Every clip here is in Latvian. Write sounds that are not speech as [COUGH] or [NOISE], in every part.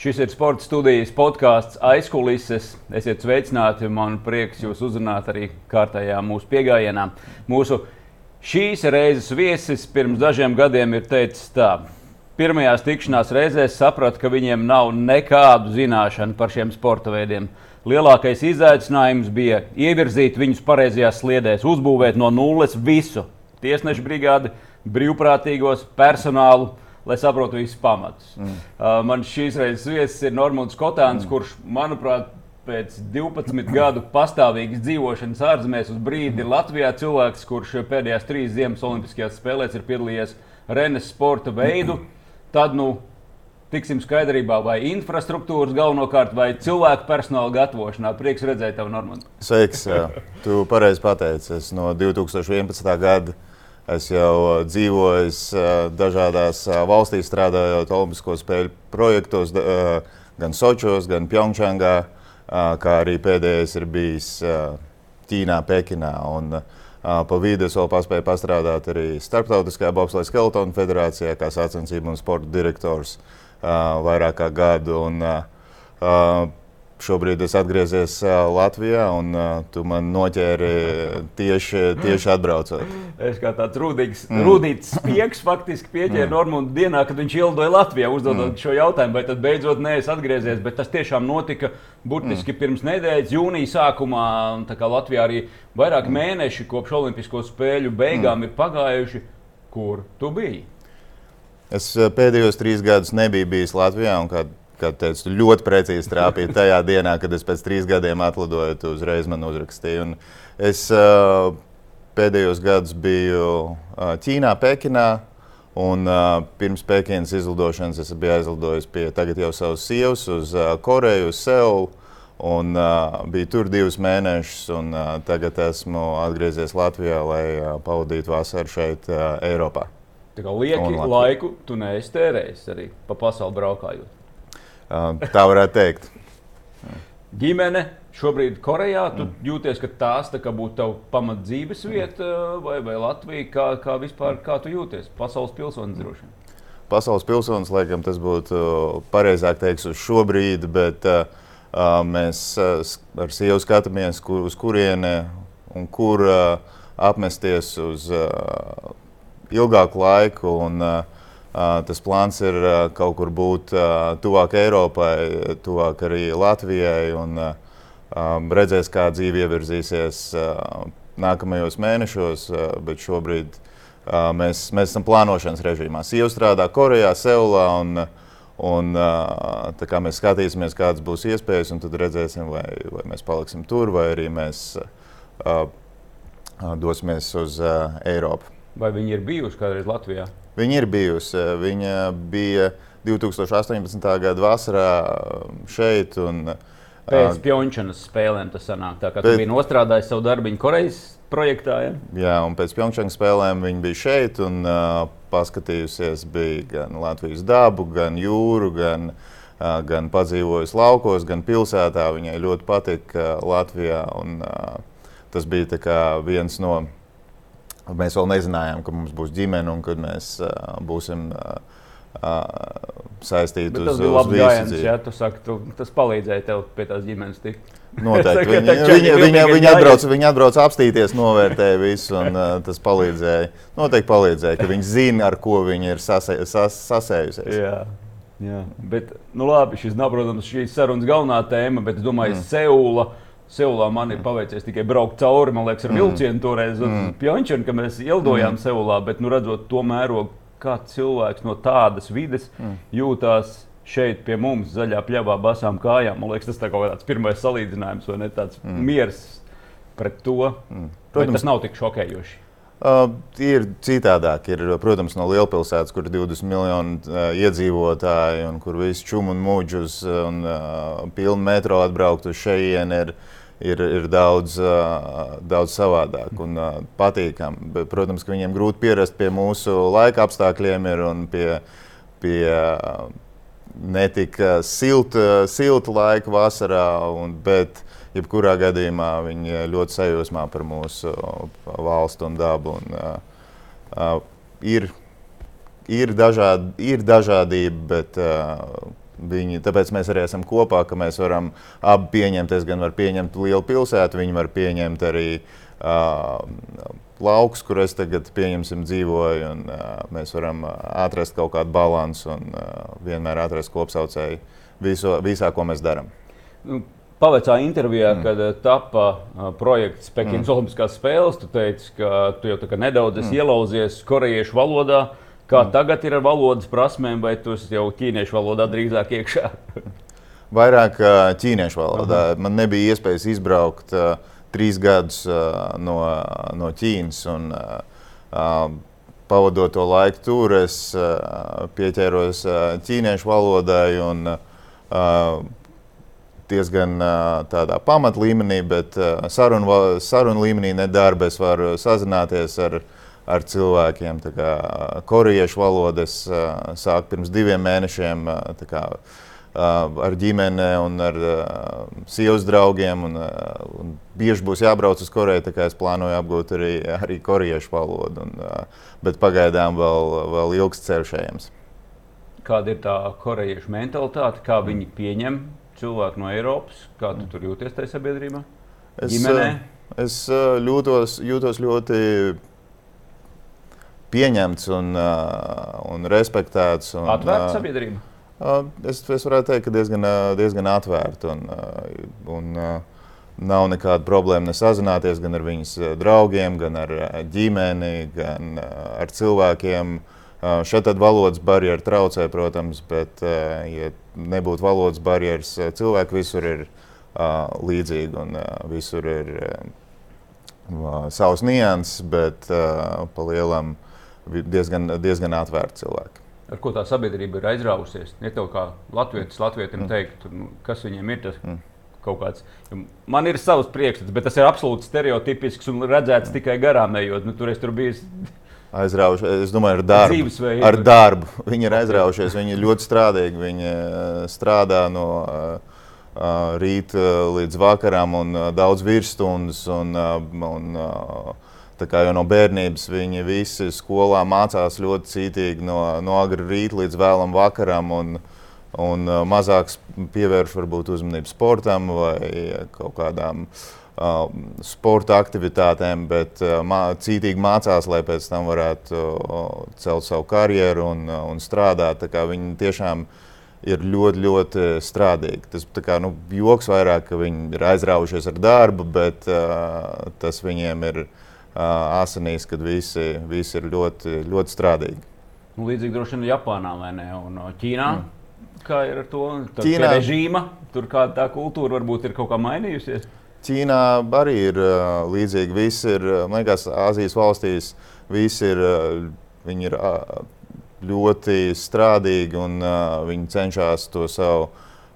Šis ir sporta studijas podkāsts aizkulises. Esiet sveicināti. Man prieks jūs uzrunāt arī kārtējā mūsu piegājienā. Mūsu šīs reizes viesis pirms dažiem gadiem ir teicis tā. Pirmajās tikšanās reizēs sapratu, ka viņiem nav nekādu zināšanu par šiem sporta veidiem. Lielākais izaicinājums bija ievirzīt viņus pareizajās sliedēs, uzbūvēt no nulles visu - tiesnešu brigādi, brīvprātīgos, personālu lai saprotu visus pamatus. Mm. Uh, man šīs reizes viesis ir Normons Kotāns, mm. kurš, manuprāt, pēc 12 gadu pastāvīgas dzīvošanas ārzemēs uz brīdi ir Latvijā cilvēks, kurš pēdējās trīs ziemas Olimpiskajās spēlēs ir piedalījies Renes sporta veidu. Tad, nu, tiksim skaidrībā, vai infrastruktūras galvenokārt, vai cilvēku personāla gatavošanā. Prieks redzēt tevi, Normand. Sveiks! Jā. Tu pareizi pateici. Es no 2011. gada Es jau uh, dzīvoju uh, dažādās uh, valstīs, strādājot Olimpisko spēļu projektos, gan Sočos, gan Pjongčangā, kā arī pēdējais ir bijis Ķīnā, Pekinā. Un, Pa vidu es vēl paspēju pastrādāt arī Startautiskajā Bobsleja Skeletonu federācijā, kā sacensību un sporta direktors vairāk kā gadu. Un, Šobrīd es atgriezies Latvijā, un tu man noķēri tieši, tieši atbraucot. Es kā tāds rūtīgs, mm. rūtīgs spiegs faktiski pieķēru mm. Normūnu dienā, kad viņš ildoja Latvijā, uzdodot mm. šo jautājumu, vai tad beidzot neesmu atgriezies. Bet tas tiešām notika burtiski mm. pirms nedēļas, jūnija sākumā. Latvijā arī vairāk mm. mēneši kopš Olimpisko spēļu beigām mm. ir pagājuši. Kur tu biji? Es pēdējos trīs gadus nebiju bijis Latvijā, un kad teicu, ļoti precīzi trāpīja tajā dienā, kad es pēc trīs gadiem atlidoju, tu uzreiz man uzrakstīji. Un es uh, pēdējos gados biju uh, Ķīnā, Pekinā. Un, uh, pirms Pekinas izlidošanas es biju aizlidojis pie tagad jau savas sievas uz uh, Koreju, uz Seulu. Un, uh, biju tur divus mēnešus, un uh, tagad esmu atgriezies Latvijā, lai uh, pavadītu vasaru šeit, uh, Eiropā. Tā kā lieki laiku tu neesi tērējis arī pa pasauli braukājot. Tā varētu teikt. Ģimene šobrīd Korejā. Tu mm. jūties, ka tās tā būtu tava pamat dzīves vieta vai, vai Latvija? Kā, kā vispār kā tu jūties? Pasaules pilsonis droši vien. Pasaules pilsonis, laikam, tas būtu pareizāk teikt uz šo brīdi, bet uh, mēs uh, ar sievu skatāmies, kur, uz kurieni un kur uh, apmesties uz uh, ilgāku laiku. Un, uh, Tas plāns ir kaut kur būt tuvāk Eiropai, tuvāk arī Latvijai. Un, redzēs, kā dzīve ievirzīsies nākamajos mēnešos, bet šobrīd mēs, mēs esam plānošanas režīmā. Sieva strādā Korejā, Seulā. Un, Un, kā mēs skatīsimies, kādas būs iespējas, un tad redzēsim, vai, vai mēs paliksim tur, vai arī mēs uh, dosimies uz uh, Eiropu. Vai viņi ir bijuši kādreiz Latvijā? Viņa ir bijusi. Viņa bija 2018. gada vasarā šeit. Un, Pēc uh, Pjončānas spēlēm tas sanāk. Tā kā pēc... bija nostrādājis savu darbu Korejas projektā. Ja? Jā, un pēc Pjončānas spēlēm viņa bija šeit un uh, paskatījusies gan Latvijas dabu, gan jūru, gan, uh, gan padzīvojusi laukos, gan pilsētā. Viņai ļoti patika Latvijā. Un, uh, tas bija viens no Mēs vēl nezinājām, ka mums būs ģimene un kad mēs uh, būsim uh, uh, saistīti Bet uz uz gājiens, ja, tu saki, tu, tas palīdzēja tev pie tās ģimenes tikt. Noteikti. Viņa, viņa, viņa, viņa, atbrauc, viņa atbrauc apstīties, novērtēja visu, un uh, tas palīdzēja. Noteikti palīdzēja, ka viņi zina, ar ko viņi ir sasē, sas, sasējusies. Jā. Jā. Bet, nu labi, šis nav, protams, šīs sarunas galvenā tēma, bet es domāju, mm. Seula. Seulā man ir paveicies tikai braukt cauri, man liekas, ar mm. vilcienu toreiz mm. Pjončānu, kad mēs ielidojām mm. Seulā. Bet, nu, redzot to mērogu, kā cilvēks no tādas vides mm. jūtās šeit pie mums, zaļā pļavā, basām kājām, man liekas, tas ir tāds pirmais salīdzinājums, vai ne tāds mm. miers pret to. Mm. Protams, bet tas nav tik šokējoši. Uh, ir citādāk. Ir, protams, no lielpilsētas, kur ir 20 miljoni uh, iedzīvotāji un kur viss čūm un mūģus un uh, pilnu metro atbraukt uz šejienu. Ir, ir, daudz, daudz savādāk un patīkami. Protams, ka viņiem grūti pierast pie mūsu laika apstākļiem ir un pie, pie netika silta, silta laika vasarā. Un, bet, jebkurā gadījumā viņi ļoti sajūsmā par mūsu valstu un dabu. Un, uh, uh, ir, ir, dažād, ir dažādība, bet uh, Viņi, tāpēc mēs arī esam kopā, ka mēs varam abi pieņemt. Es gan varu pieņemt lielu pilsētu, viņi var pieņemt arī uh, laukus, kur es tagad dzīvoju. Un, uh, mēs varam atrast kaut kādu balansu un uh, vienmēr atrast kopsaucēju viso, visā, ko mēs darām. Nu, Pavecā intervijā, mm. kad tapa uh, projekts Pekinas mm. Olimpiskās spēles, tu teici, ka tu jau nedaudz mm. ielauzies korejiešu valodā. Kā mm. tagad ir ar valodas prasmēm, vai tu jau ķīniešu valodā drīzāk iekšā? [LAUGHS] Vairāk ķīniešu valodā. Aha. Man nebija iespējas izbraukt uh, trīs gadus uh, no, no Ķīnas. Un, uh, pavadot to laiku tur, es uh, pieķēros uh, ķīniešu valodai. Un, uh, diezgan tādā pamatlīmenī, bet sarunu sarun līmenī nedarba. Es varu sazināties ar, ar cilvēkiem. Kā, korejiešu valodas sāku pirms diviem mēnešiem. Kā, ar ģimeni un ar sievas draugiem. Un, un bieži būs jābrauc uz Koreju, tā kā es plānoju apgūt arī, arī korejiešu valodu. Un, bet pagaidām vēl, vēl ilgs ceļš ejams. Kāda ir tā korejiešu mentalitāte, kā viņi pieņem cilvēki no Eiropas. Kā tu tur jūties tajā sabiedrībā? Es, Ģimenē? Es jūtos, jūtos ļoti pieņemts un, un respektēts. Un, Atvērta sabiedrība? Es, es varētu teikt, ka diezgan, diezgan atvērta. Un, un, nav nekāda problēma sazināties gan ar viņas draugiem, gan ar ģimeni, gan ar cilvēkiem. Šeit valodas barjera traucē, protams, bet, ja nebūtu valodas barjeras. Cilvēki visur ir līdzīgi un visur ir savs nianses, bet pa lielam diezgan, diezgan atvērti cilvēki. Ar ko tā sabiedrība ir aizrāvusies? Ja tev kā latvietis, latvietim mm. teikt, nu, kas viņiem ir tas mm. kaut kāds. Man ir savs priekšstats, bet tas ir absolūti stereotipisks un redzēts mm. tikai garām ejot. Nu, tur es tur biju aizraujušies. Es domāju, ar darbu. Ar darbu. Viņi ir aizraujušies, viņi ir ļoti strādīgi. Viņi eh, strādā no uh, rīta līdz vakaram un daudz virsstundas. Un, un, jau no bērnības viņi visi skolā mācās ļoti cītīgi no, no agrā rīta līdz vēlam vakaram. Un, un mazāk pievērš varbūt uzmanību sportam vai kaut kādām uh, sporta aktivitātēm, bet uh, mā, cītīgi mācās, lai pēc tam varētu uh, celt savu karjeru un, uh, un strādāt. Viņi tiešām ir ļoti, ļoti strādīgi. Tas kā, nu, joks vairāk, ka viņi ir aizraujušies ar darbu, bet uh, tas viņiem ir uh, asinīs, kad visi, visi ir ļoti, ļoti strādīgi. Nu, līdzīgi droši vien Japānā vai ne? Un Ķīnā. Mm. Kā ir ar to? Tur Ķīnā režīma, tur kāda tā kultūra varbūt ir kaut kā mainījusies. Ķīnā arī ir līdzīgi. Visi ir, man liekas, Azijas valstīs visi ir, ir ļoti strādīgi un viņi cenšas to savu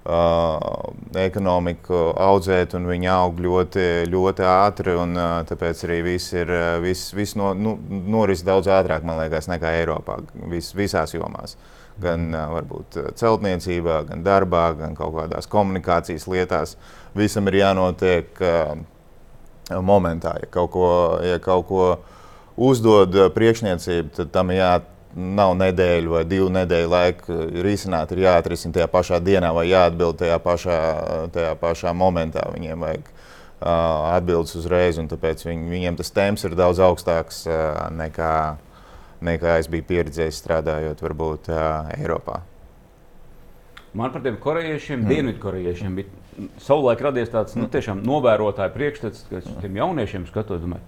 uh, ekonomiku audzēt, un viņi aug ļoti, ļoti ātri. Un, uh, tāpēc arī viss ir vis, vis no, nu, noris daudz ātrāk, man liekas, nekā Eiropā, vis, visās jomās. Gan uh, varbūt celtniecībā, gan darbā, gan kaut kādās komunikācijas lietās. Uh, visam ir jānotiek uh, momentā. Ja kaut ko, ja kaut ko uzdod priekšniecība, tad tam jā, nav nedēļa vai divu nedēļu laika risināt. Ir jāatrisina tajā pašā dienā vai jāatbild tajā pašā, tajā pašā momentā. Viņiem vajag uh, atbildes uzreiz, un tāpēc viņ, viņiem tas temps ir daudz augstāks uh, nekā, nekā es biju pieredzējis strādājot varbūt uh, Eiropā. Man par tiem korejiešiem, mm. dienvidkorejiešiem bija savulaik radies tāds nu, novērotāju priekšstats, ka tiem jauniešiem skatot, domāju,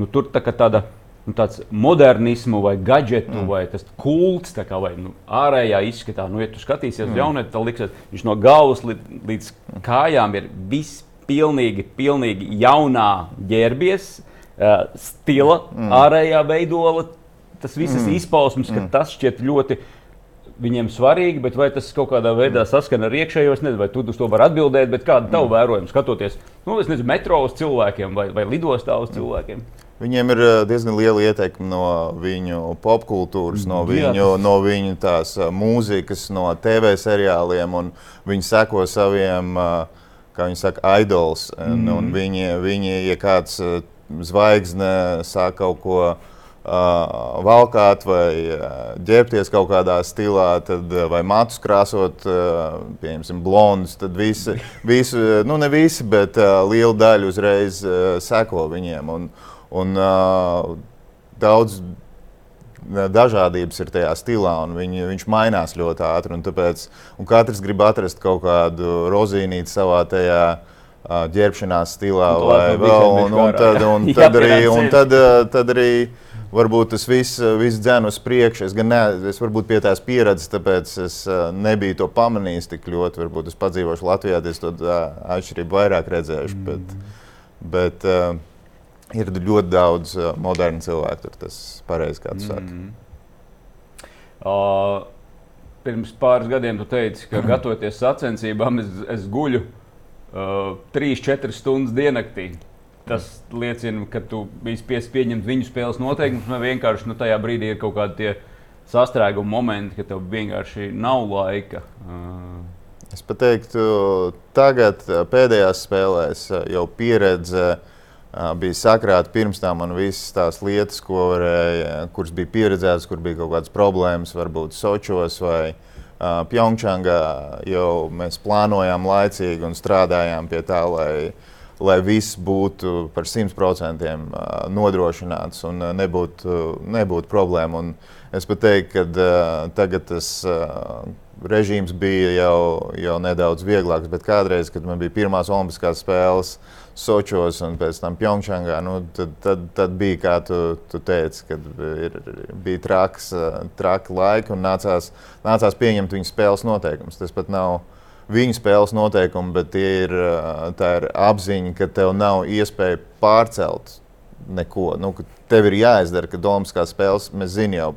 nu, tur tā tāda. Nu, tāds modernismu vai gadgetu mm. vai tas kults, kā, vai nu, ārējā izskatā. Nu, ja tu skatīsies mm. jaunieti, tad liksies, viņš no galvas līdz, līdz kājām ir viss pilnīgi, pilnīgi jaunā ģērbies, uh, stila, mm. ārējā veidola, tas visas mm. izpausmes, ka mm. tas šķiet ļoti viņiem svarīgi, bet vai tas kaut kādā veidā saskana ar iekšējo, es nezinu, vai tu uz to vari atbildēt, bet kāda tava vērojuma skatoties, nu, es nezinu, metro uz cilvēkiem vai, vai lidostā uz cilvēkiem? Viņiem ir eh, diezgan liela ietekme no viņu popkultūras, no viņu, no viņu tās eh, mūzikas, no TV seriāliem, un viņi seko saviem, eh, kā viņi saka, idols. Un, mm. un viņi, viņi, ja kāds zvaigzne sāk kaut ko uh, valkāt vai ģērbties kaut kādā stilā, tad, vai matus krāsot, uh, pieņemsim, blondus. Tad visi, [LAUGHS] visi, nu ne visi, bet uh, liela daļa uzreiz uh, seko viņiem. Un, un, uh, daudz dažādības ir tajā stilā, un viņi, viņš mainās ļoti ātri. Un tāpēc un katrs grib atrast kaut kādu rozīnīti savā tajā ģērbšanās stilā, Un vai vēl. Un, un, tad, un, [LAUGHS] tad, arī, un tad, tad arī varbūt tas viss, viss dzēna uz priekšu. Es gan ne, es varbūt pie tās pieredzes, tāpēc es nebiju to pamanījis tik ļoti. Varbūt es padzīvošu Latvijā, tad es to atšķirību vairāk redzēšu. Mm. Bet, bet uh, ir ļoti daudz uh, modernu cilvēku, tur tas pareizi, kā tu saki. Mm. Uh, pirms pāris gadiem tu teici, ka [CLEARS THROAT] gatavoties sacensībām, es, es guļu uh, 3-4 stundas diennaktī. Tas liecina, ka tu biji spiests pieņemt viņu spēles noteikumus, vai vienkārši nu, tajā brīdī ir kaut kādi sastrēguma momenti, ka tev vienkārši nav laika. Uh, Es teiktu, tagad ā, pēdējās spēlēs ā, jau pieredze ā, bija sakrāta pirms tam un visas tās lietas, varēja, kuras bija pieredzētas, kur bija kaut kādas problēmas, varbūt Sočos vai uh, Pjongčangā, jau mēs plānojām laicīgi un strādājām pie tā, lai, lai viss būtu par 100% ā, nodrošināts un nebūtu, nebūtu problēmu. Un es pat teiktu, ka uh, tagad tas uh, režīms bija jau, jau nedaudz vieglāks, bet kādreiz, kad man bija pirmās Olimpiskās spēles Sočos un pēc tam Pjongčangā, nu, tad, tad, tad bija, kā tu, tu teici, kad ir, bija traks, traki laiki un nācās, nācās pieņemt viņu spēles noteikumus. Tas pat nav viņu spēles noteikumi, bet ir, tā ir apziņa, ka tev nav iespēja pārcelt neko. Nu, ka tev ir jāizdara, kad Olimpiskās spēles mēs zinām jau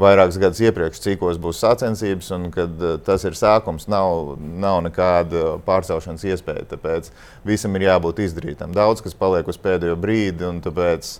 vairākus gadus iepriekš, cikos būs sacensības, un kad uh, tas ir sākums, nav, nav nekāda pārcelšanas iespēja. Tāpēc visam ir jābūt izdarītam. Daudz kas paliek uz pēdējo brīdi, un tāpēc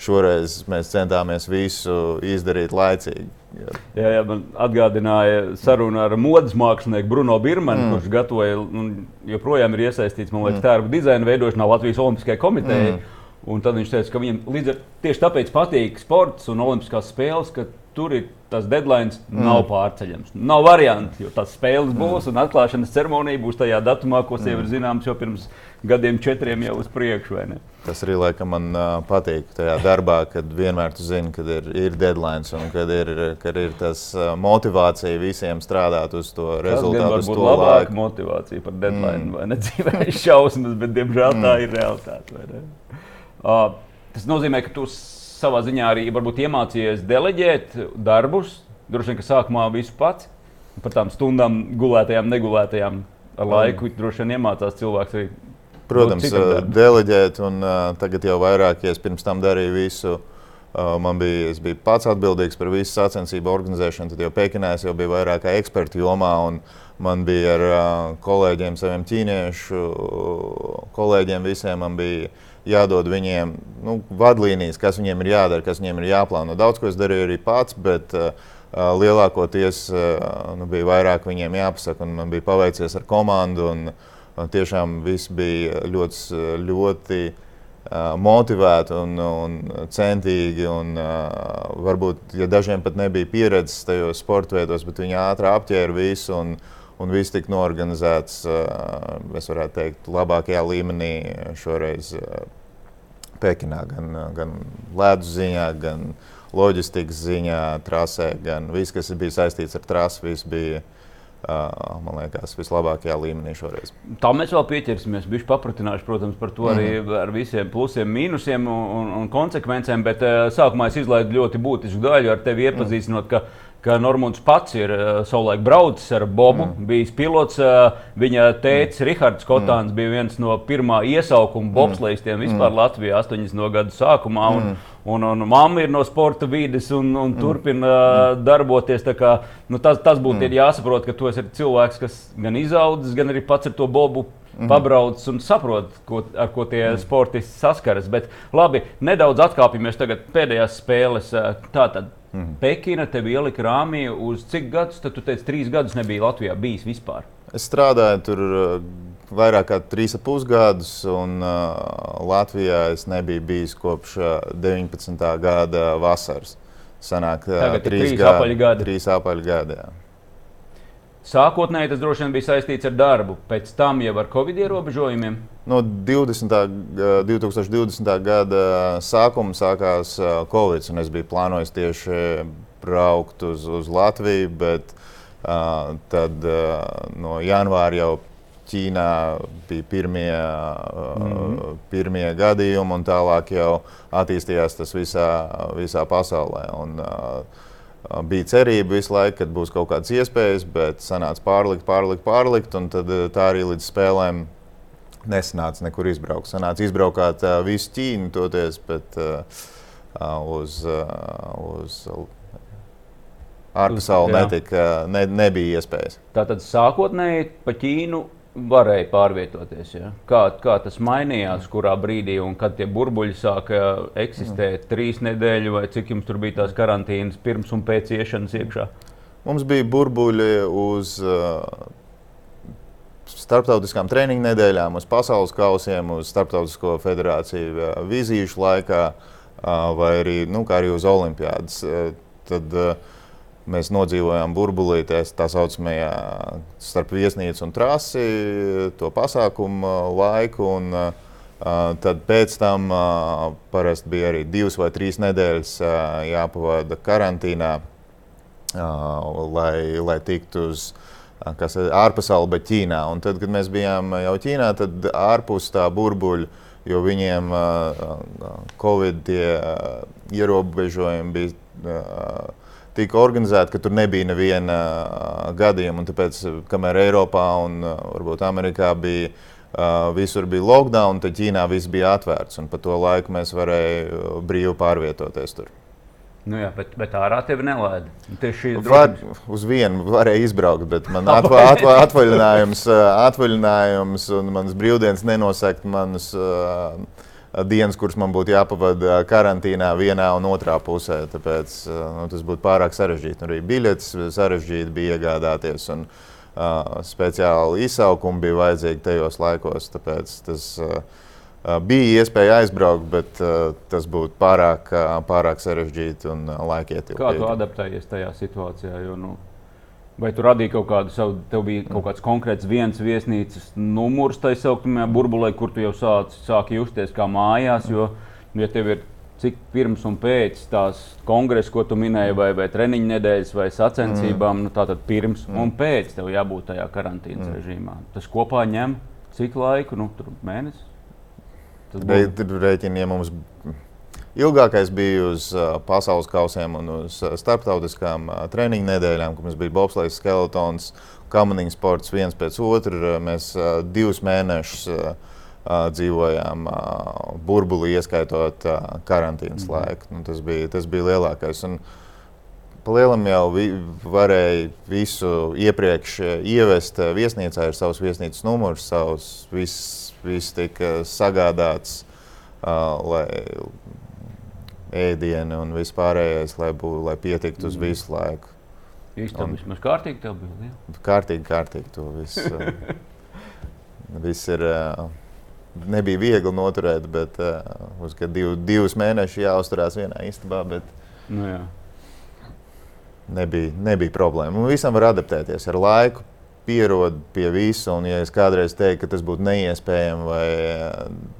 šoreiz mēs centāmies visu izdarīt laicīgi. Ja. Jā, jā, man atgādināja saruna ar modes mākslinieku Bruno Birmanu, mm. kurš gatavoja, un joprojām ir iesaistīts liekas, mm. tērpu dizaina veidošanā Latvijas Olimpiskajai komitejai. Mm. Un tad viņš teica, ka viņam līdz ar tieši tāpēc patīk sports un olimpiskās spēles, ka tur ir tas deadline, mm. nav pārceļams. Nav variantu, jo tās spēles būs un atklāšanas ceremonija būs tajā datumā, ko jau ir zināms jau pirms gadiem, četriem jau uz priekšu. Tas arī laikam man uh, patīk tajā darbā, kad vienmēr tu zini, kad ir, ir deadline un kad ir, kad ir tas uh, motivācija visiem strādāt uz to Tas rezultātu, to labāka laiku. motivācija par deadline, mm. vai ne [LAUGHS] dzīvē ir šausmas, bet diemžēl mm. tā ir realitāte. Uh, tas nozīmē, ka tu savā ziņā arī iemācījies deleģēt darbus. Droši vien, ka sākumā visu pats par tām stundām, gulētajām, negulētajām. Ar laiku mm. droši vien iemācās cilvēks arī. Protams, uh, deleģēt, un uh, tagad jau vairāk, ja es pirms tam darīju visu. Uh, man bija, es biju pats atbildīgs par visu sacensību organizēšanu, tad jau Pekinā es jau biju vairāk kā eksperts jomā. un Man bija ar uh, kolēģiem, saviem ķīniešu kolēģiem, visiem man bija jādod viņiem nu, vadlīnijas, kas viņiem ir jādara, kas viņiem ir jāplāno. Daudz ko es darīju arī pats, bet uh, uh, lielākoties uh, nu, bija vairāk viņiem jāpasaka, un man bija paveicies ar komandu. Un, un tiešām viss bija ļoti, ļoti uh, motivēti un, un centīgi. Un, uh, varbūt, ja dažiem pat nebija pieredzes tajos sporta veidos, bet viņi ātri apķēra visu. Un, Un viss tika norganizēts, uh, es varētu teikt, labākajā līmenī šoreiz uh, Pekinā. Gan, gan ledus ziņā, gan loģistikas ziņā, trasē, gan viss, kas bija saistīts ar trasi, viss bija, man liekas, vislabākajā līmenī šoreiz. Tā mēs vēl pieķersimies. Viņš papratināšu, protams, par to arī ar visiem plusiem, mīnusiem un, un, konsekvencēm. Bet sākumā es izlaidu ļoti būtisku daļu ar tevi iepazīstinot. Ka, Ka Normons pats ir uh, savulaik braucis ar Bobu, mm. bijis pilots. Uh, viņa tēvs, mm. Rahards Kotāns, mm. bija viens no pirmā iesaukuma bobslēgstiem vispār mm. Latvijā 80. gadu sākumā. Un, mm. Un, un mamma ir no sporta vides un, un mm. turpina mm. darboties. tā Kā, nu, tas, tas būtu mm. jāsaprot, ka tu esi cilvēks, kas gan izaudzis, gan arī pats ar to bobu mm. pabrauc un saprot, ko, ar ko tie mm. sportisti saskaras. Bet labi, nedaudz atkāpjamies tagad pēdējās spēles. Tātad mm. Pekina tev ielika rāmī uz cik gadus? Tad tu teici, trīs gadus nebija Latvijā bijis vispār. Es strādāju tur uh, vairāk kā 3,5 gadus, un uh, Latvijā es nebiju bijis kopš uh, 19. gada vasaras. Sanāk, uh, Tagad trīs trīs gadi- apaļi gadi. Trīs apaļi gadi. jā. Sākotnēji tas droši vien bija saistīts ar darbu, pēc tam jau ar covid ierobežojumiem. No 20. ga- 2020. gada sākuma sākās Covid, un es biju plānojis tieši braukt uz, uz Latviju, bet uh, tad uh, no janvāra jau Ķīnā bija pirmie, mm -hmm. pirmie gadījumi, un tālāk jau attīstījās tas visā, visā pasaulē. Un, uh, Bija cerība visu laiku, ka būs kaut kādas iespējas, bet sanāca pārlikt, pārlikt, pārlikt. Un tad tā arī līdz spēlēm nesanāca nekur izbraukt. Sanāca izbraukāt visu Ķīnu, toties, bet uz, uz netika, ne, nebija iespējas. Tātad sākotnēji pa Ķīnu varēja pārvietoties. Ja? Kā, kā tas mainījās, kurā brīdī un kad tie burbuļi sāka eksistēt? Trīs nedēļas vai cik jums tur bija tās karantīnas pirms un pēc iešanas iekšā? Mums bija burbuļi uz uh, starptautiskām treniņu nedēļām, uz pasaules kausiem, uz starptautisko federāciju uh, vizīšu laikā, uh, vai arī, nu, kā arī uz olimpiādas. Uh, tad uh, mēs nodzīvojām burbulītēs tā saucamajā starp viesnīcu un trasi, to pasākumu uh, laiku. Un, uh, Uh, tad pēc tam parasti bija arī divas vai trīs nedēļas jāpavada karantīnā, lai, lai tiktu uz kas ir ārpasauli, bet Ķīnā. Un tad, kad mēs bijām jau Ķīnā, tad ārpus tā burbuļa, jo viņiem uh, Covid tie, uh, ierobežojumi bija. Uh, tika organizēta, ka tur nebija neviena gadījuma. Tāpēc, kamēr Eiropā un varbūt Amerikā bija visur bija lockdown, tad Ķīnā viss bija atvērts. Un pa to laiku mēs varējām brīvi pārvietoties tur. Nu jā, bet, bet ārā tevi nelaida. Tieši Var, uz vienu varēja izbraukt, bet man atva, atva, atvaļinājums, atvaļinājums un manas brīvdienas nenosaka manas uh, dienas, kuras man būtu jāpavada karantīnā vienā un otrā pusē. Tāpēc uh, nu, tas būtu pārāk sarežģīti. Arī biļetes sarežģīti bija iegādāties. Un, uh, speciāli izsaukumi bija vajadzīgi tajos laikos. Tāpēc tas uh, bija iespēja aizbraukt, bet uh, tas būtu pārāk, uh, pārāk sarežģīti un uh, Kā tu laikietilpīgi. adaptējies tajā situācijā? Jo, nu, vai tu radīji kaut kādu savu, tev bija kaut kāds konkrēts viens viesnīcas numurs tajā sauktajā burbulē, kur tu jau sāc, sāki justies kā mājās? Jo, ja tev ir cik pirms un pēc tās kongresa, ko tu minēji, vai, vai treniņa nedēļas, vai sacensībām, mm. nu, tātad pirms mm. un pēc tev jābūt tajā karantīnas mm. režīmā. Tas kopā ņem cik laiku? Nu, tur mēnesis. Tas būtu- Rēķini, ja mums ilgākais bija uz uh, pasaules kausiem un uz uh, starptautiskām uh, treniņu nedēļām, kad mums bija bobslēgs, skeletons, kamaniņu sports viens pēc otra. Mēs divus mēnešus dzīvojām burbulī, ieskaitot karantīnas mm. laiku. Nu, tas, bija, tas bija lielākais. Un, Palielam jau vi, varēja visu iepriekš ievest viesnīcā, ir savs viesnīcas numurs, savs viss, viss tika sagādāts, uh, lai ēdieni un viss pārējais, lai, bū, lai pietiktu uz visu laiku. Īstenībā vismaz kārtīgi tev bija. Ja? Kārtīgi, kārtīgi to viss. uh, [LAUGHS] viss ir. Uh, Nebija viegli noturēt, bet uh, uz div, divus mēnešus jāuzturās vienā istabā. Bet, Nu, jā. nebija, nebija problēma. Un visam var adaptēties ar laiku, pierod pie visa. Un, ja es kādreiz teiktu, ka tas būtu neiespējami vai,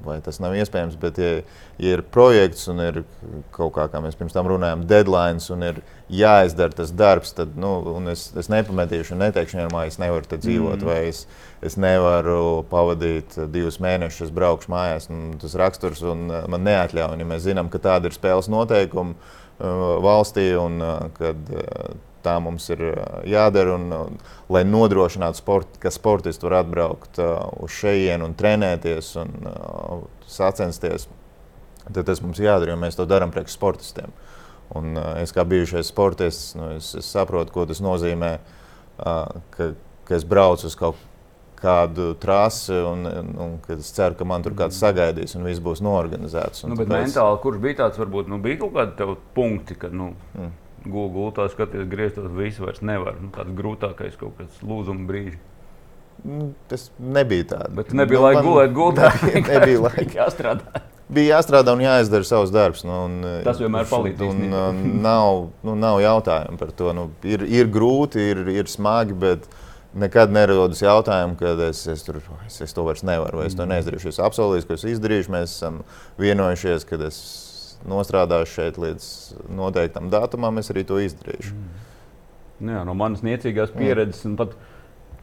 vai tas nav iespējams, bet, ja, ja ir projekts un ir kaut kā, kā mēs pirms tam runājām, deadline un ir jāizdara tas darbs, tad nu, es, es nepametīšu un neteikšu, ka es nevaru te dzīvot. Mm. Vai es, es nevaru pavadīt divus mēnešus, es braukšu mājās. Un tas raksturs un, uh, man neatļauj. Ja mēs zinām, ka tāda ir spēles noteikumi uh, valstī un uh, kad tā mums ir uh, jādara. Un, uh, lai nodrošinātu, sport, ka sportisti var atbraukt uh, uz šejienu un trenēties un uh, sacensties, tad tas mums jādara, jo mēs to darām priekš sportistiem. Un, uh, es kā bijušais sportists, nu, es, es saprotu, ko tas nozīmē, uh, ka, ka es braucu uz kaut kādu trasi, un, un, un es ceru, ka man tur kāds sagaidīs un viss būs norganizēts. Un Nu, bet tāpēc- mentāli, kurš bija tāds, varbūt nu, bija kaut kādi punkti, kad nu, Mm. Gultā skaties, grieztos, visu vairs nevar. Nu, tāds grūtākais kaut kāds lūzuma brīdis. Nu, Tas nebija tāds. Bet nebija laika gulēt, gulēt. [LAUGHS] nebija [LAUGHS] laika. Jāstrādā. Bija jāstrādā un jāizdara savs darbs. Nu, un, Tas vienmēr palīdz Un, un, nav, nu, nav jautājumu par to. Nu, ir, ir grūti, ir, ir smagi, bet nekad nerodas jautājumu, ka es, es, tur, es, es to vairs nevaru, vai es to neizdarīšu. Es apsolīju, ka es izdarīšu. Mēs esam vienojušies, ka es nostrādāšu šeit līdz noteiktam datumam, es arī to izdarīšu. Nu Jā, no manas niecīgās pieredzes. un Pat,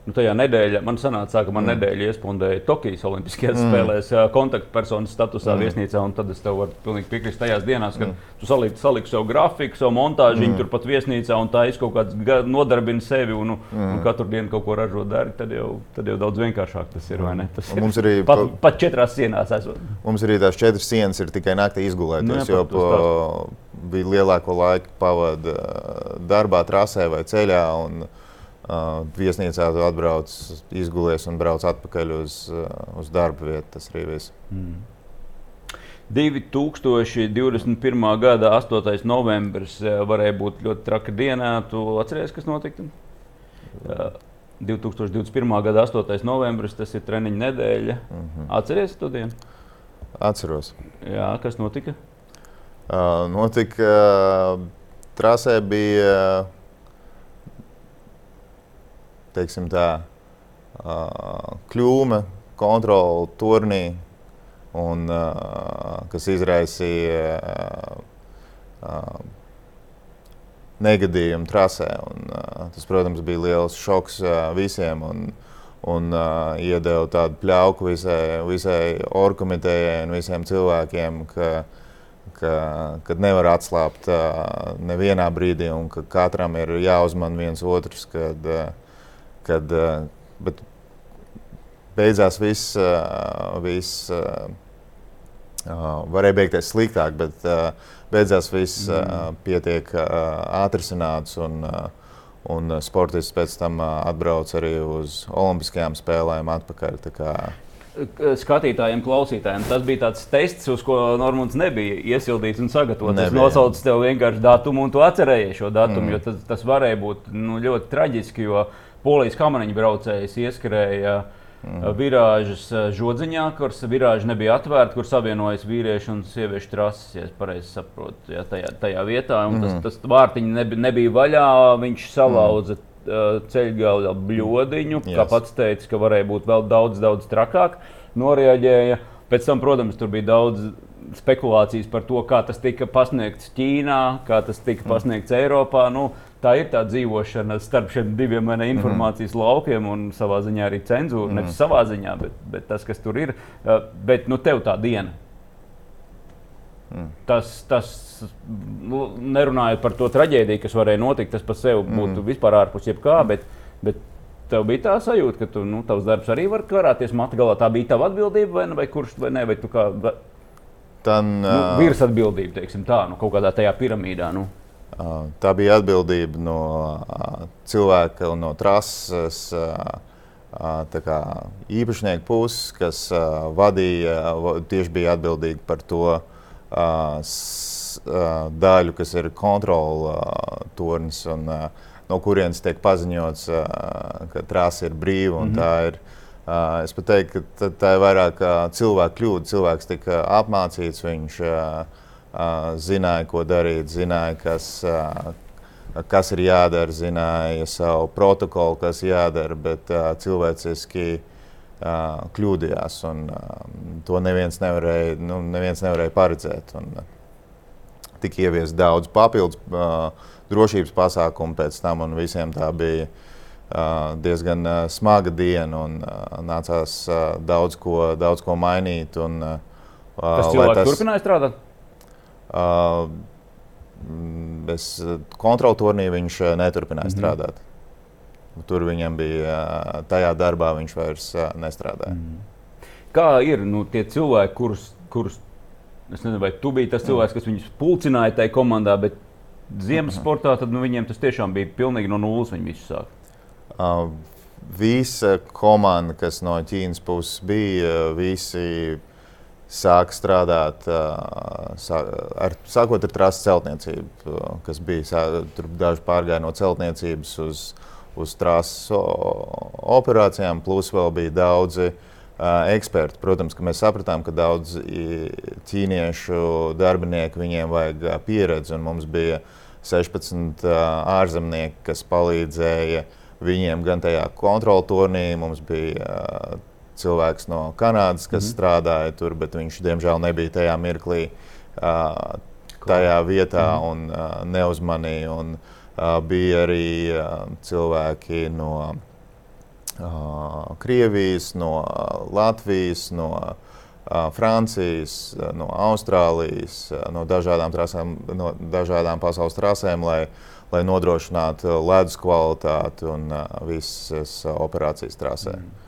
nu, tajā nedēļā man sanāca, ka man mm. nedēļa iespundēja Tokijas Olimpiskajās mm. spēlēs, kontaktpersonas statusā mm. viesnīcā. un Tad es tev varu pilnīgi piekrist tajās dienās, kad mm. tu saliki, saliki savu grafiku, savu montāžu, mm. turpat viesnīcā un tā izkaut kāds ga- nodarbina sevi un, mm. un katru dienu kaut ko ražo dari. Tad jau, tad jau daudz vienkāršāk tas ir. ne? Tas ir mums arī pat, pa- pat četrās sienās esot. Mums arī tās četras sienas ir tikai naktī Nu, izgulēties, jā, jo bija lielāko laiku pavadīja darbā, trasē vai ceļā. Un, viesnīcā tu atbrauc, izgulies un brauc atpakaļ uz, uh, uz darba vietu. Tas arī viss. 2021. gada 8. novembris varēja būt ļoti traka dienā. Tu atceries, kas notika? Jā, 2021. gada 8. novembris, tas ir treniņa nedēļa. Mm -hmm. Atceries to dienu? Atceros. Jā, kas notika? Uh, notika, uh, trasē bija teiksim, tā, uh, kļūme, kontrole turnī, un, uh, kas izraisīja uh, uh, negadījumu trasē. Un, uh, tas, protams, bija liels šoks uh, visiem. Un, un uh, iedeva tādu pļauku visai, visai orkomitejai un visiem cilvēkiem, ka, ka, kad nevar atslābt uh, nevienā brīdī un ka katram ir jāuzman viens otrs. Kad, uh, kad, uh, bet beidzās viss, uh, viss uh, uh, varēja beigties sliktāk, bet uh, beidzās viss uh, pietiek uh, atrisināts. Un, uh, Un uh, sportists pēc tam uh, atbrauc arī uz Olimpiskajām spēlēm atpakaļ. Skatītājiem, klausītājiem tas bija tāds tests, uz ko Normons nebija iesildīts un sagatavots. Es nosaucu tev vienkārši datumu, un tu atcerējies šo datumu, mm. jo tas, tas varēja būt nu, ļoti traģiski, jo polijas kamaniņu braucējs ieskrēja mm. virāžas eh, žodziņā, kuras virāža nebija atvērta, kur savienojas vīriešu un sieviešu trases, ja pareizi saprotu, ja, tajā, tajā vietā. Un Tas, tas vārtiņi nebija, nebija vaļā, viņš salauza mm. ceļgala bļodiņu, yes. kā pats teica, ka varēja būt vēl daudz, daudz trakāk. Noreaģēja. Pēc tam, protams, tur bija daudz spekulācijas par to, kā tas tika pasniegts Ķīnā, kā tas tika pasniegts Eiropā. Nu, tā ir tā dzīvošana starp šiem diviem vai ne, informācijas mm. laukiem un savā ziņā arī cenzūra. Mm. Nevis savā ziņā, bet, bet tas, kas tur ir. Bet nu, tev tā diena. Mm. Tas, tas nu, nerunājot par to traģēdiju, kas varēja notikt, tas par sevi būtu mm. vispār ārpus jebkā. Bet, bet tev bija tā sajūta, ka tu, nu, tavs darbs arī var karāties matu galā. Tā bija tava atbildība, vai, ne, vai kurš vai nē, vai tu kā va- Tan, nu, virs atbildība, teiksim tā, nu, kaut kādā tajā piramīdā. Nu. Tā bija atbildība no cilvēka un no trases kā īpašnieku puses, kas vadīja, va- tieši bija atbildīgi par to daļu, kas ir kontrola tornis. Un, No kurienes tiek paziņots, ka trāsa ir brīva. Mm -hmm. tā ir, Es pat teiktu, ka tā- ir vairāk ā, cilvēka kļūda. Cilvēks tika apmācīts, viņš ā, zināja, ko darīt, zināja, kas, kas ir jādara, zināja savu protokolu, kas jādara, bet cilvēciski kļūdījās. Un, to neviens nevarēja, nu, neviens nevarēja paredzēt. Un, tika ieviest daudz papildus drošības pasākumu pēc tam, un visiem tā bija diezgan smaga diena, un nācās daudz, ko, daudz ko mainīt. Un, Tas cilvēks tas... turpināja strādāt. Uh, bez uh, kontrolu turnī viņš uh, neturpināja mm -hmm. strādāt. Tur viņam bija, uh, tajā darbā viņš vairs uh, nestrādāja. Mm. Kā ir nu, tie cilvēki, kurus, kurus es nezinu, vai tu biji tas cilvēks, kas viņus pulcināja tajā komandā, bet ziemas sportā tad, nu, viņiem tas tiešām bija pilnīgi no nulles. Viņi visu sāk. Uh, visa komanda, kas no Ķīnas puses bija, visi sāka strādāt uh, sā, ar, sākot ar trases celtniecību, kas bija. Tur daži pārgāja no celtniecības uz, uz trases operācijām, plus vēl bija daudzi eksperti. Protams, ka mēs sapratām, ka daudz ķīniešu darbinieku viņiem vajag pieredzi, un mums bija 16 uh, ārzemnieki, kas palīdzēja viņiem gan tajā kontrolu turnī. Mums bija cilvēks no Kanādas, kas mm -hmm. strādāja tur, bet viņš diemžēl nebija tajā mirklī. Uh, tajā vietā mm. un uh, neuzmanīja. Un, uh, bija arī uh, cilvēki no uh, Krievijas, no uh, Latvijas, no uh, Francijas, no Austrālijas, no dažādām, trasēm, no dažādām pasaules trasēm, lai, lai nodrošinātu ledus kvalitāti un visas operācijas trasē. Mm.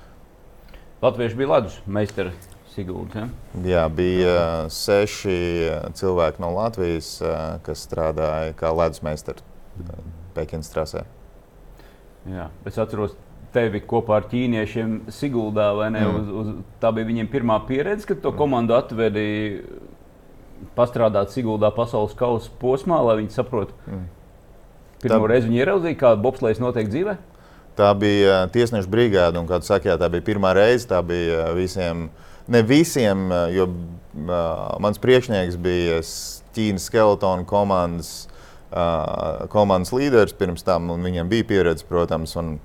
Latvieši bija ledus meistari Sigūda. Ja? Jā, bija uh, seši cilvēki no Latvijas, uh, kas strādāja kā ledusmeistari uh, Pekinas trasē. Jā, es atceros tevi kopā ar ķīniešiem Siguldā. Mm. Uz, uz, tā bija viņiem pirmā pieredze, kad to komandu atvedi pastrādāt Siguldā pasaules kausa posmā, lai viņi saprotu. Mm. Pirmo tā... reizi viņi ieraudzīja, kā bobslēgs notiek dzīvē. Tā bija tiesneša brigāde, un, kā jūs sakāt, tā bija pirmā reize. Tā bija visiem uh, ne visiem, eh, jo mans priekšnieks bija Ķīnas skeletona komandas, komandas līderis pirms tam, un viņam bija pieredze, protams. Un,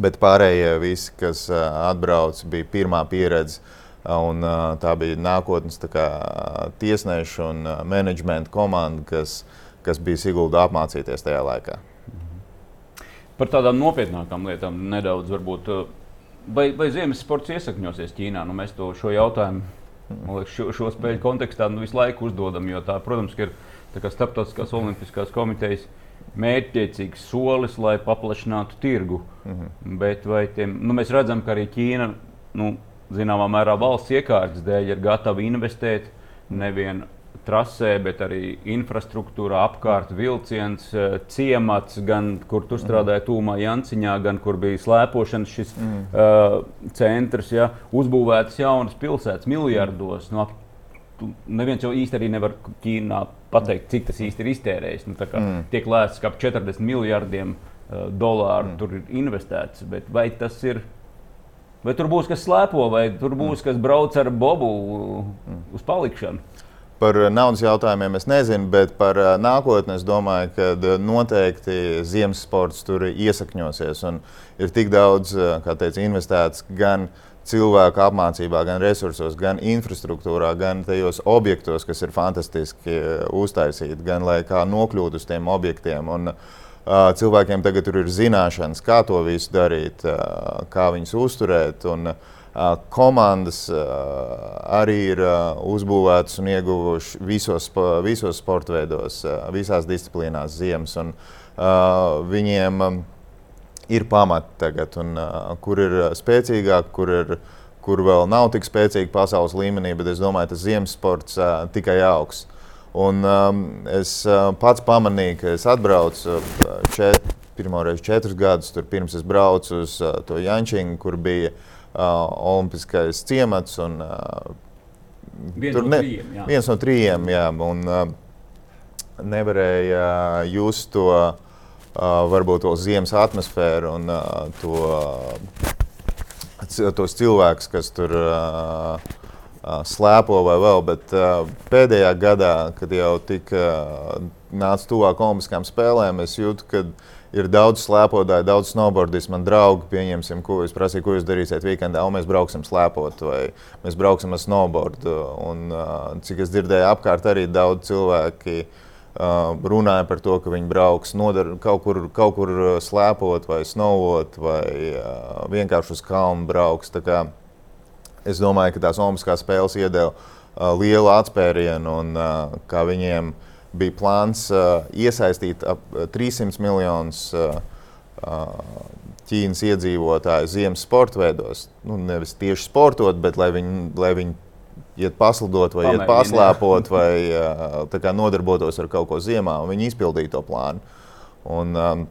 bet pārējie visi, kas atbrauca, bija pirmā pieredze. Un, tā bija nākotnes kā, tiesneša un menedžmenta komanda, kas, kas bija Sigulda apmācīties tajā laikā. Par tādām nopietnākām lietām nedaudz varbūt. Uh Vai, vai ziemas sports iesakņosies Ķīnā? Nu, mēs to šo jautājumu liekas, šo, šo spēļu kontekstā nu, visu laiku uzdodam. Tā, protams, ir starptautiskās olimpiskās komitejas mērķtiecīgs solis, lai paplašinātu tirgu. Mm -hmm. Bet tiem, nu, mēs redzam, ka arī Ķīna nu, zināmā mērā valsts iekārtas dēļ ir gatava investēt nevien trasē, bet arī infrastruktūrā, apkārt vilciens, eh, ciemats, gan kur tu strādāji Tūmā, Janciņā, gan kur bija slēpošanas šis mm. uh, centrs, ja, uzbūvētas jaunas pilsētas miljardos. Nu, neviens jau īsti arī nevar Ķīnā pateikt, cik tas īsti ir iztērējis. Nu, mm. Tiek lēsts, ka ap 40 miljardiem uh, dolāru mm. tur ir investēts, bet vai tas ir? Vai tur būs kas slēpo, vai tur būs mm. kas brauc ar bobu mm. uz palikšanu? Par naudas jautājumiem es nezinu, bet par eh, nākotni es domāju, ka eh, noteikti ziemas sports tur iesakņosies. Ir tik daudz eh, teica, investēts gan cilvēku apmācībā, gan resursos, gan infrastruktūrā, gan tajos objektos, kas ir fantastiski uztaisīti, gan lai kā nokļūtu uz tiem objektiem. Un, uh, cilvēkiem tagad ir zināšanas, kā to visu darīt, uh, kā viņus uzturēt. Un, uh, Komandas arī ir uzbūvētas un ieguvušas visos, visos sporta veidos, visās disciplīnās, ziemas. Un, viņiem ir pamati tagad, un, kur ir spēcīgāk, kur ir kur vēl nav tik spēcīga pasaules līmenī, bet es domāju, tas ziemas sports uh, tikai augs. Un, um, es uh, pats pamanīju, ka es atbraucu čet, pirmo reizi četrus gadus, pirms es braucu uz uh, to Jančingu, kur bija uh, olimpiskais ciemats. Un, uh, viens, no ne, trījiem, jā. viens no trījiem, jā. Un, uh, nevarēja just to uh, varbūt to ziemas atmosfēru un uh, to, uh, tos cilvēkus, kas tur uh, uh, slēpo vai vēl. Bet uh, pēdējā gadā, kad jau tika uh, nāca tuvāk Olimpiskām spēlēm, es jūtu, ka ir daudz slēpotāju, daudz snowboardistu. Man draugi, pieņemsim, ko es prasīju, ko jūs darīsiet weekendā. Mēs brauksim slēpot, vai mēs brauksim ar snowboardu. Un, cik es dzirdēju, apkārt arī daudz cilvēki runāja par to, ka viņi brauks nodar, kaut, kur, kaut kur slēpot, vai snowot, vai vienkārši uz kalnu brauks. Es domāju, ka tās Olimpiskās spēles iedeva lielu atspērienu un kā viņiem ir bija plāns uh, iesaistīt ap 300 miljonus uh, uh, Ķīnas iedzīvotāju ziemas sporta veidos. Nu, nevis tieši sportot, bet lai viņi, lai viņi iet paslidot, vai Pamēģin, iet paslēpot, vai uh, nodarbotos ar kaut ko ziemā, un viņi izpildīja to plānu. Un, um,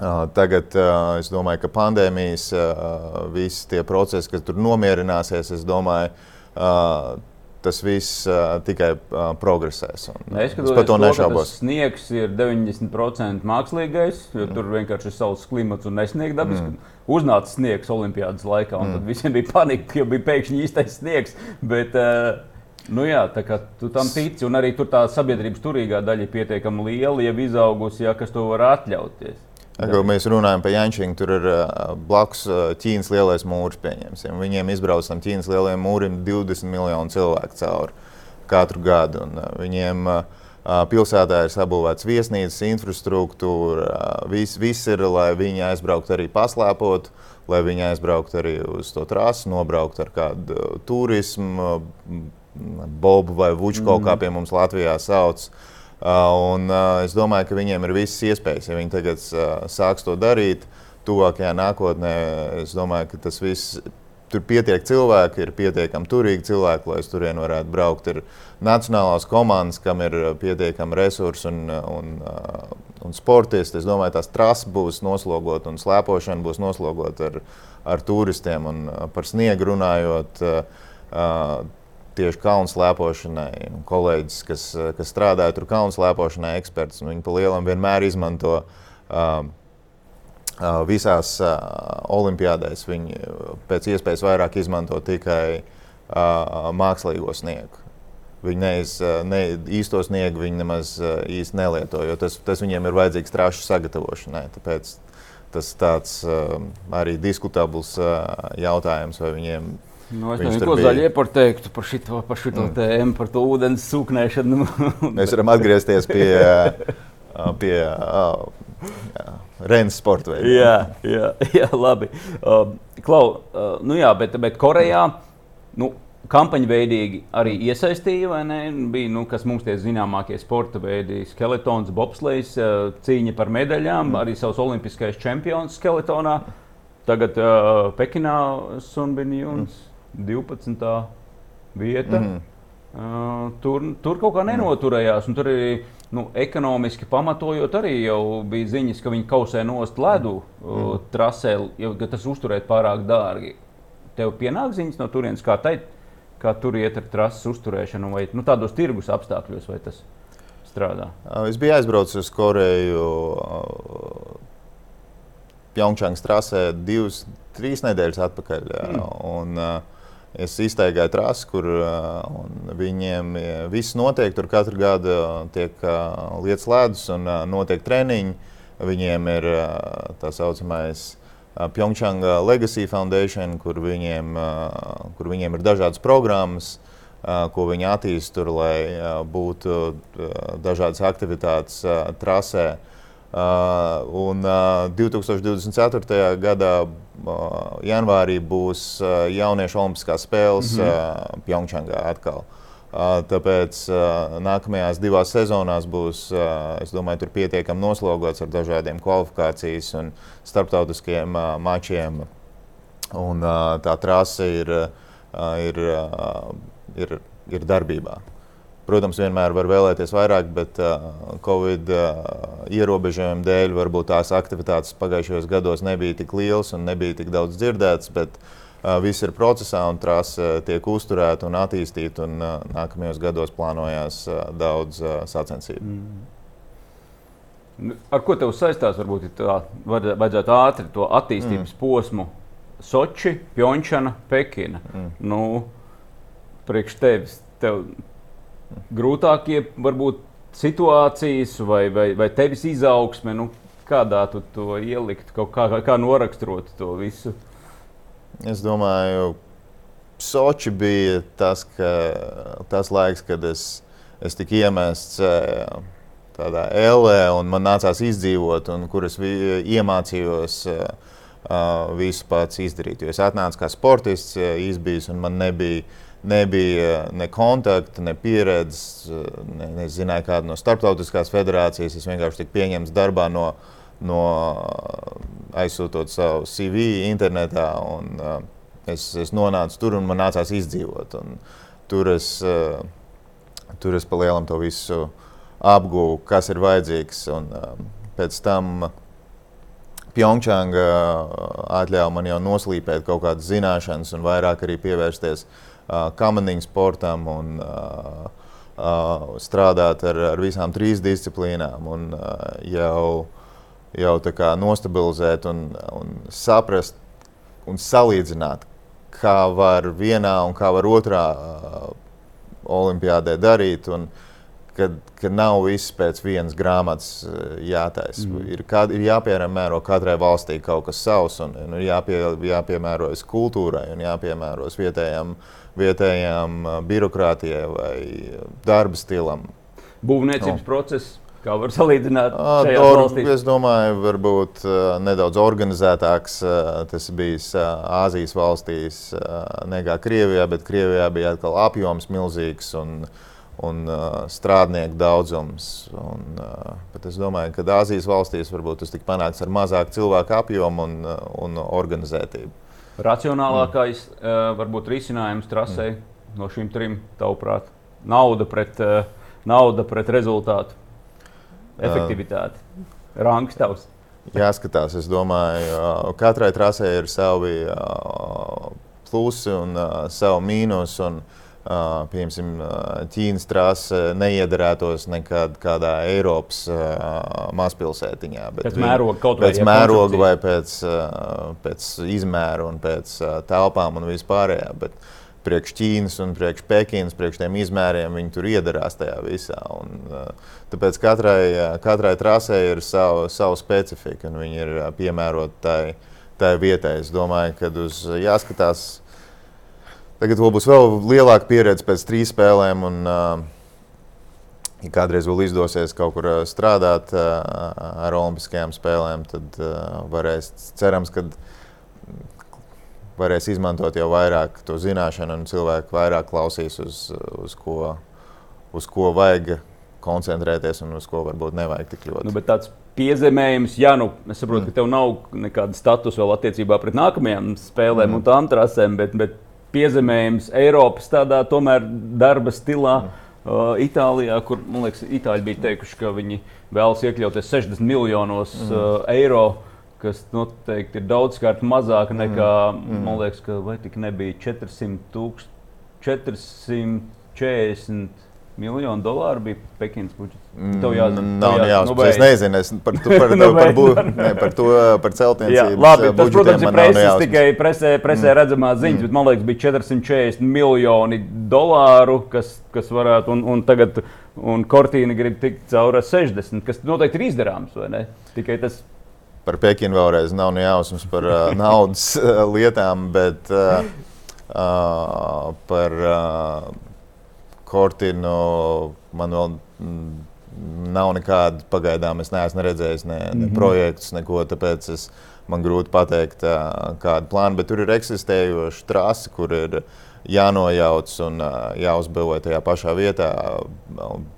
uh, tagad uh, es domāju, ka pandēmijas uh, visi tie procesi, kas tur nomierināsies, es domāju, uh, tas viss uh, tikai uh, progresēs. Un, es par to nešaubos. Sniegs ir 90% mākslīgais, jo mm. tur vienkārši ir saules klimats un nesniegs dabisks. Mm. Uznāca sniegs Olimpijas laikā, un mm. tad visiem bija panika, ka bija pēkšņi īstais sniegs. Bet, uh, Nu jā, tā kā tu tam tici, un arī tur tā sabiedrības turīgā daļa ir pietiekami liela, jau izaugusi, ja kas to var atļauties. Kad mēs runājam par Jančīnu, tur ir blakus Ķīnas lielais mūris. Pieņemsim. Viņiem izbrauc tam Ķīnas lielajam mūrim 20 miljonu cilvēku cauri katru gadu. Un viņiem pilsētā ir sabūvēts viesnīcas, infrastruktūra. Viss, viss ir, lai viņi aizbrauktu arī paslēpot, lai viņi aizbrauktu arī uz to trasi, nobraukt ar kādu turismu, bobu vai vuču, mm. kā pie mums Latvijā sauc. Uh, un, uh, es domāju, ka viņiem ir visas iespējas, ja viņi tagad uh, sāks to darīt. Tuvākajā nākotnē es domāju, ka tas viss tur pietiek cilvēki, ir pietiekami turīgi cilvēki, lai uz turieni varētu braukt. Ir nacionālās komandas, kam ir pietiekami resursi un, un, un sportisti. Es domāju, tās trases būs noslogotas un slēpošana būs noslogota ar, ar turistiem. Un par sniegu runājot, tieši kalnu slēpošanai. Kolēģis, kas, kas strādāja tur kalnu slēpošanai, eksperts, viņi pa lielam vienmēr izmanto uh, visās uh, olimpiādēs. Viņi pēc iespējas vairāk izmanto tikai uh, mākslīgo sniegu. Viņi neiz, ne, īsto sniegu viņi nemaz īsti nelieto, jo tas, tas viņiem ir vajadzīgs trāšu sagatavošanai. Tāpēc tas tāds uh, arī diskutabls uh, jautājums, vai viņiem Nu, es nezinu, ko zaļie par teiktu par šo par šito mm. tēmu, par to ūdens sūknēšanu. [LAUGHS] Mēs varam atgriezties pie, [LAUGHS] pie jā, Renes sporta veida. Jā, jā, [LAUGHS] jā, labi. Uh, Klau, uh, nu jā, bet, bet Korejā nu, kampaņveidīgi arī iesaistīja, vai ne? Bija, nu, kas mums tie zināmākie sporta veidi - skeletons, bobslēgs, cīņa par medaļām, mm. arī savs olimpiskais čempions skeletonā. Tagad uh, Pekinā Sunbinjuns. Mm 12. vieta. Mm. Uh, tur, tur kaut kā nenoturējās. Tur arī nu, ekonomiski pamatojot, arī bija ziņas, ka viņi kausē nost ledu mm. uh, trasē, jo tas uzturēt pārāk dārgi. Tev pienāk ziņas no turienes, kā, tai, kā tur iet ar trases uzturēšanu, vai nu, tādos tirgus apstākļos, vai tas strādā? Es biju aizbraucis uz Koreju. Pjongčāngas trasē divas, trīs nedēļas atpakaļ. Mm. Un, uh, Es iztaigāju trasi, kur viņiem viss notiek. Tur katru gadu tiek lietas ledus un notiek treniņi. Viņiem ir tā saucamais Pyeongchanga Legacy Foundation, kur viņiem, kur viņiem ir dažādas programmas, ko viņi attīstīja lai būtu dažādas aktivitātes trasē. Uh, un uh, 2024. gadā uh, janvārī būs uh, jauniešu olimpiskās spēles mm -hmm. uh, Pjongčangā atkal. Uh, tāpēc uh, nākamajās divās sezonās būs, uh, domāju, pietiekami noslogots ar dažādiem kvalifikācijas un starptautiskiem uh, mačiem. Un, uh, tā trase ir, uh, ir, uh, ir, ir darbībā. Protams, vienmēr var vēlēties vairāk, bet uh, Covid uh, ierobežojumu dēļ varbūt tās aktivitātes pagājušajos gados nebija tik lielas un nebija tik daudz dzirdētas. Bet, uh, viss ir procesā un trase uh, tiek uzturēta un attīstīta. Un, uh, nākamajos gados plānojās uh, daudz uh, sacensību. Mm. Ar ko tev saistās? Varbūt tā vajadzētu ātri to attīstības mm. posmu. Soči, Pjončana, Pekina. Mm. Nu, priekš tevis. Tev, grūtākie varbūt situācijas vai, vai, vai tevis izaugsme, nu, kādā tu to ielikt, kā, kā noraksturot to visu? Es domāju, Soči bija tas, ka, tas laiks, kad es, es tiku iemests eh, tādā ellē, un man nācās izdzīvot, un kur es iemācījos uh, visu pats izdarīt. Jo es atnācu kā sportists, izbijis, un man nebija nebija ne kontakta, ne pieredzes, ne, nezināju kādu no starptautiskās federācijas. Es vienkārši tiku pieņemts darbā no, no aizsūtot savu CV internetā. Un, es, es nonācu tur un man nācās izdzīvot. Un tur es, tur es pa lielam to visu apgūvu, kas ir vajadzīgs. Un, pēc tam Pjongčanga atļāva man jau noslīpēt kaut kādas zināšanas un vairāk arī pievērsties uh, kamaniņu sportam un strādāt ar, ar visām trīs disciplīnām. Un, jau, jau nostabilizēt un, un saprast un salīdzināt, kā var vienā un kā var otrā uh, olimpiādē darīt. Un, kad, kad nav viss pēc vienas grāmatas jātaisa. Mm. Ir, kā, ir jāpiemēro katrai valstī kaut kas savs, un, un jāpie, jāpiemērojas kultūrai un jāpiemērojas vietējām, vietējām birokrātijai vai darba stilam. Būvniecības no. process Kā var salīdzināt? Or, es domāju, varbūt nedaudz organizētāks. Tas bija Āzijas valstīs, nekā Krievijā, bet Krievijā bija atkal apjoms milzīgs un, un strādnieku daudzums. Un, uh, es domāju, ka Āzijas valstīs varbūt tas tika panākts ar mazāku cilvēku apjomu un, un organizētību. Racionālākais mm. uh, varbūt risinājums trasē mm. no šīm trim, tavuprāt, nauda pret, uh, nauda pret rezultātu efektivitāti? Rangs tavs. [LAUGHS] Jāskatās, es domāju, katrai trasē ir savi plusi un savi mīnus. Un, Uh, piemēram, Ķīnas trase neiederētos nekad kādā Eiropas mazpilsētiņā. Pēc mēroga kaut vai pēc mēroga vai pēc, pēc izmēra un pēc telpām un vispārējā. Bet, priekš Ķīnas un priekš Pekinas, priekš tiem izmēriem, viņi tur iedarās tajā visā. Un, tāpēc katrai, katrai trasē ir savu, savu specifiku, un viņi ir piemēroti tai, tai vietai. Es domāju, ka uz jāskatās. Tagad būs vēl lielāka pieredze pēc trīs spēlēm. Un, uh, ja kādreiz vēl izdosies kaut kur strādāt uh, ar Olimpiskajām spēlēm, tad uh, varēs cerams, ka varēs izmantot jau vairāk to zināšanu, un cilvēki vairāk klausīs uz, uz, ko, uz ko vajag koncentrēties un uz ko varbūt nevajag tik ļoti. Nu, tāds piezemējums, ja nu, es saprotu, mm. ka tev nav nekāda statusa vēl attiecībā pret nākamajām spēlēm mm. un tām trasēm, bet, bet piezemējums Eiropas tādā tomēr darba stilā. Mm. Uh, Itālijā, kur man liekas, Itāļi bija teikuši, ka viņi vēlas iekļauties 60 miljonos mm. uh, eiro uh, kas noteikti ir daudzkārt mazāka nekā, mm. man liekas, ka vai tik nebija 400 tūkstoši, 440 miljonu dolāru bija Pekinas budžets. Tev jāzina, nav jā, jāsaka. Nu, es nezinu, es par, tu, par, [LAUGHS] nu, par, bū, ne, par to, par celtniecību. Labi, tas, protams, ir preses, tikai presē, presē mm. redzamās ziņas, mm. bet man liekas, bija 440 miljoni dolāru, kas, kas varētu, un, un tagad, un Kortīna grib tikt cauri 60, kas noteikti ir izdarāms, vai ne? Tikai tas par Pekinu vēlreiz nav ne jausmas par uh, [LAUGHS] naudas uh, lietām, bet uh, uh, par uh, Kortinu man vēl. Mm, Nav nekāda pagaidām, es neesmu redzējis ne, ne mm -hmm. projektus, neko. Tāpēc es, man grūti pateikt, kāda plāna. Bet tur ir eksistējoša trase, kur ir jānojauc un jāuzbūvē tajā pašā vietā.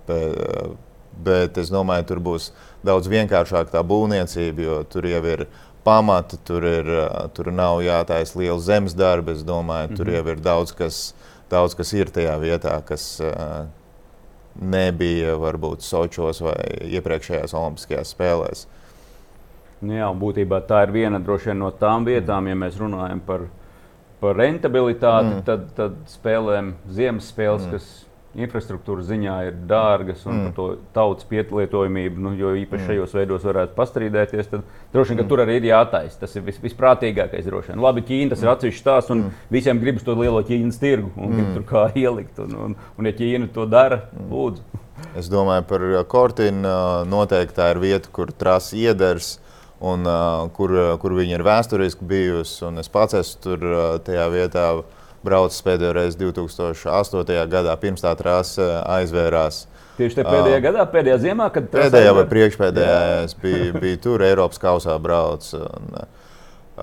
Bet, bet es domāju, tur būs daudz vienkāršāka tā būvniecība, jo tur jau ir pamati, tur, ir, tur nav jātaisa liela zemes darba. Es domāju, mm -hmm. tur jau ir daudz kas, daudz kas ir tajā vietā, kas nebija varbūt Sočos vai iepriekšējās Olimpiskajās spēlēs. Nu jā, būtībā tā ir viena no tām vietām, ja mēs runājam par, par rentabilitāti, mm. tad, tad spēlēm Ziemassvētku, mm. kas infrastruktūras ziņā ir dārgas un mm. par to tautas pielietojamību, nu, jo īpaši mm. šajos veidos varētu pastrīdēties, tad droši vien mm. tur arī ir jātaisa. Tas ir vis, visprātīgākais droši vien. Labi, Ķīna tas mm. ir atsevišķs stāsts, un mm. visiem gribas to lielo Ķīnas tirgu un mm. tur kā ielikt. Un, un, un, ja Ķīna to dara, mm. lūdzu. Es domāju par Kortinu. Noteikti tā ir vieta, kur trasa iedars. Un, uh, kur, kur viņa ir vēsturiski bijusi. Es pats esmu tur tajā vietā uh, braucis pēdējo reizi 2008. gadā, pirms tā trase aizvērās. Tieši tajā pēdējā uh, gadā, pēdējā ziemā, kad pēdējā vai priekšpēdējā es biju, biju tur, Eiropas kausā braucis. Un,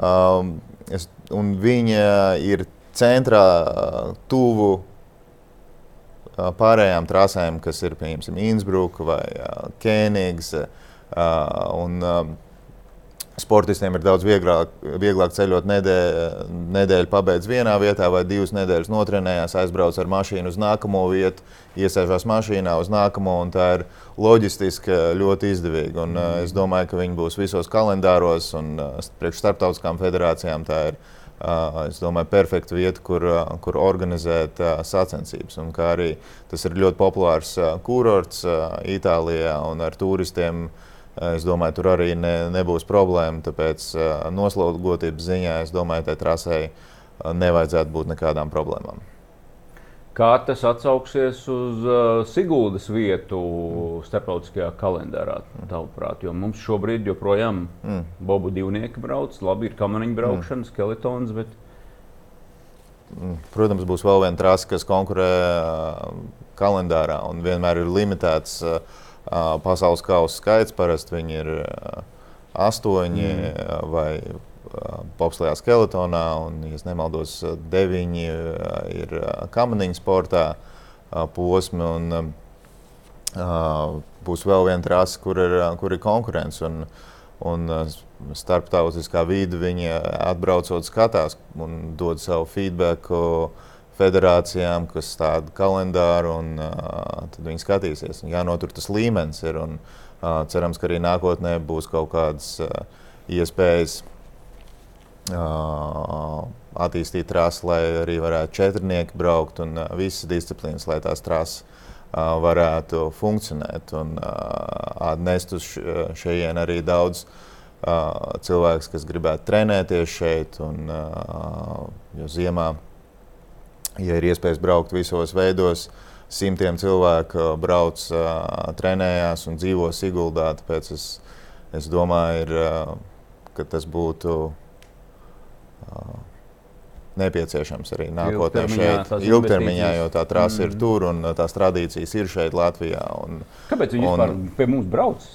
um, es, un viņa ir centrā, tuvu pārējām trasēm, kas ir piemēram Innsbruck vai uh, Kēnigs. Uh, un, um, Sportistiem ir daudz vieglāk, vieglāk ceļot nedēļu, nedēļu pabeigts vienā vietā, vai divas nedēļas notrenējās, aizbrauc ar mašīnu uz nākamo vietu, iesēžās mašīnā uz nākamo. Tā ir loģistiski ļoti izdevīga. Un, mm. Es domāju, ka viņi būs visos kalendāros un priekš starptautiskām federācijām. Tā ir, es domāju, perfekta vieta, kur, kur organizēt sacensības. Un kā arī tas ir ļoti populārs kurorts Itālijā un ar turistiem. Es domāju, tur arī ne, nebūs problēma. Tāpēc noslogotības ziņā es domāju, tai trasei nevajadzētu būt nekādām problēmām. Kā tas atsauksies uz Sigūdas vietu starptautiskajā kalendārā, tavuprāt? Jo mums šobrīd joprojām mm. bobu divnieki brauc, labi ir kamaniņu braukšana, mm. skeletons. Bet... Mm. Protams, būs vēl viena trasa, kas konkurē kalendārā un vienmēr ir limitēts uh pasaules kausa skaits. Parasti viņi ir uh, astoņi mm. uh, vai Popslijā skeletonā, un, ja nemaldos, deviņi ir kamaniņu sportā posmi. Un, Uh, būs vēl viena trase, kur ir, kur ir konkurence. Un, un starptautiskā vide viņi atbraucot, skatās un dod savu feedback federācijām, kas tādu kalendāru, un uh, tad viņi skatīsies. Un jānotur tas līmenis ir, un uh, cerams, ka arī nākotnē būs kaut kādas uh, iespējas attīstīt trasi, lai arī varētu četrnieki braukt un visas disciplīnas, lai tās trases varētu funkcionēt un atnest uz šejien arī daudz cilvēku, kas gribētu trenēties šeit. Un, jo ziemā, ja ir iespējas braukt visos veidos, simtiem cilvēku brauc, trenējās un dzīvo Siguldā. Tāpēc es, es domāju, ir, ka tas būtu nepieciešams arī nākotnē šeit. Ilgtermiņā, jo tā trasa mm. ir tur un tās tradīcijas ir šeit Latvijā. Un, Kāpēc viņi un, pie mums brauc?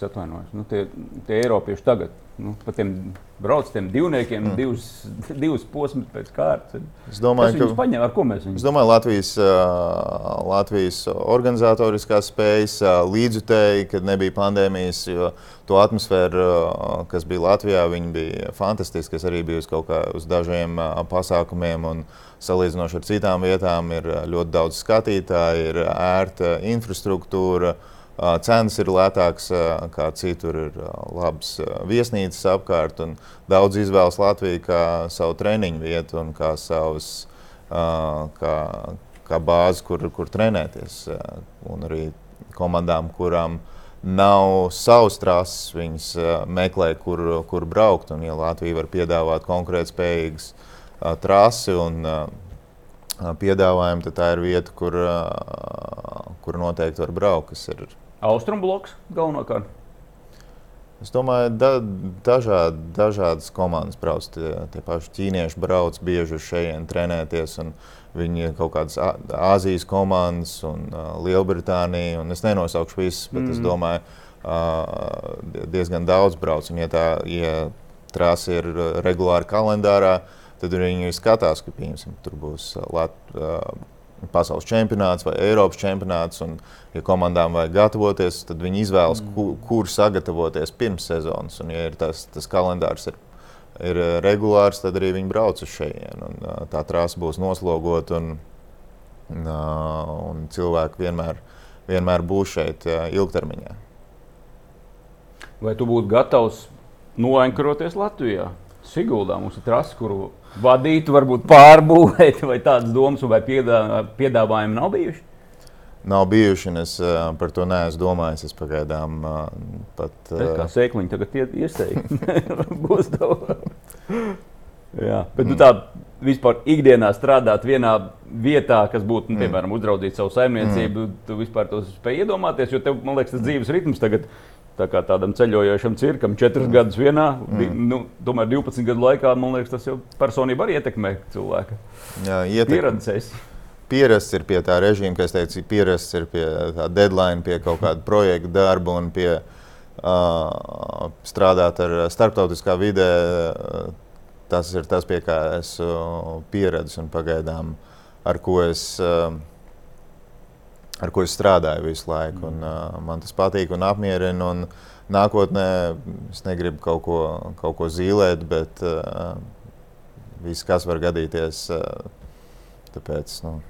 Nu, tie, tie Eiropieši tagad nu, pa tiem brauc tiem divniekiem, mm. divus, [LAUGHS] divus posmus pēc kārtas. Es domāju, ka paņem, ar ko mēs viņus. Es domāju, Latvijas, Latvijas organizatoriskās spējas līdzjutēji, kad nebija pandēmijas, jo to atmosfēru, kas bija Latvijā, bija fantastiska. Es arī biju uz kaut kā uz dažiem pasākumiem. Un, Salīdzinoši ar citām vietām, ir ļoti daudz skatītāju, ir ērta infrastruktūra. Uh, Cenas ir lētākas kā citur, ir labas viesnīcas apkārt. Daudz izvēlas Latviju kā savu treniņu vietu un kā, savas, kā, kā bāzi, kur, kur trenēties. Un arī komandām, kurām nav savas trases, viņas meklē, kur, kur braukt. Un, ja Latvija var piedāvāt konkurētspējīgas trasi un piedāvājumu, tad tā ir vieta, kur, kur noteikti var braukt. Kas ir Austrumbloks galvenokārt. Es domāju, da, dažād, dažādas komandas brauc. Tie, tie paši ķīnieši brauc bieži uz šejienes trenēties. Viņi ir kaut kādas Āzijas komandas un uh, Lielbritānija. Un es nenosaukšu visas, bet mm. es domāju, uh, diezgan daudz brauc. Un, ja tā ja trāsa ir regulāri kalendārā, tad viņi skatās, ka piemēram, tur būs Latvijas. Uh, pasaules čempionāts vai Eiropas čempionāts. Un, ja komandām vajag gatavoties, tad viņi izvēlas, mm. kur, kur sagatavoties pirms sezonas. Un, ja tas, tas kalendārs ir, ir eh, regulārs, tad arī viņi brauc uz šejienes. Eh, tā trasa būs noslogota un, un, eh, un cilvēki vienmēr, vienmēr būs šeit ilgtermiņā. Vai tu būtu gatavs noenkaroties Latvijā? Siguldā mums ir trasa, kuru vadītu, varbūt pārbūvēt, vai tādas domas vai piedā, piedāvājumi nav bijuši? Nav bijuši, un es uh, par to neesmu domājis. Es pagaidām uh, pat. Uh, kā sēkliņi tagad iesēju. [LAUGHS] Būs daudz. Jā, bet nu, mm. nu, tā vispār ikdienā strādāt vienā vietā, kas būtu, nu, mm. piemēram, uzraudzīt savu saimniecību, mm. tu vispār to spēj iedomāties, jo tev, man liekas, tas dzīves ritms tagad ir Tā kā tādam ceļojošam cirkam, četrus mm. gadus vienā, mm. nu, tomēr 12 gadu laikā, man liekas, tas jau personīgi arī ietekmē cilvēku. Jā, ietekmē. Pieredzēs. Pierasts ir pie tā režīma, kas teica, pierasts ir pie tā deadline, pie kaut kāda projekta darba un pie uh, strādāt ar starptautiskā vidē. Tas ir tas, pie kā esmu pieredzējis un pagaidām ar ko es. Uh, ar ko es strādāju visu laiku. Un, uh, man tas patīk un apmierina. Un nākotnē es negribu kaut ko, kaut ko zīmēt, bet uh, viss, kas var gadīties, uh, tāpēc. Nu,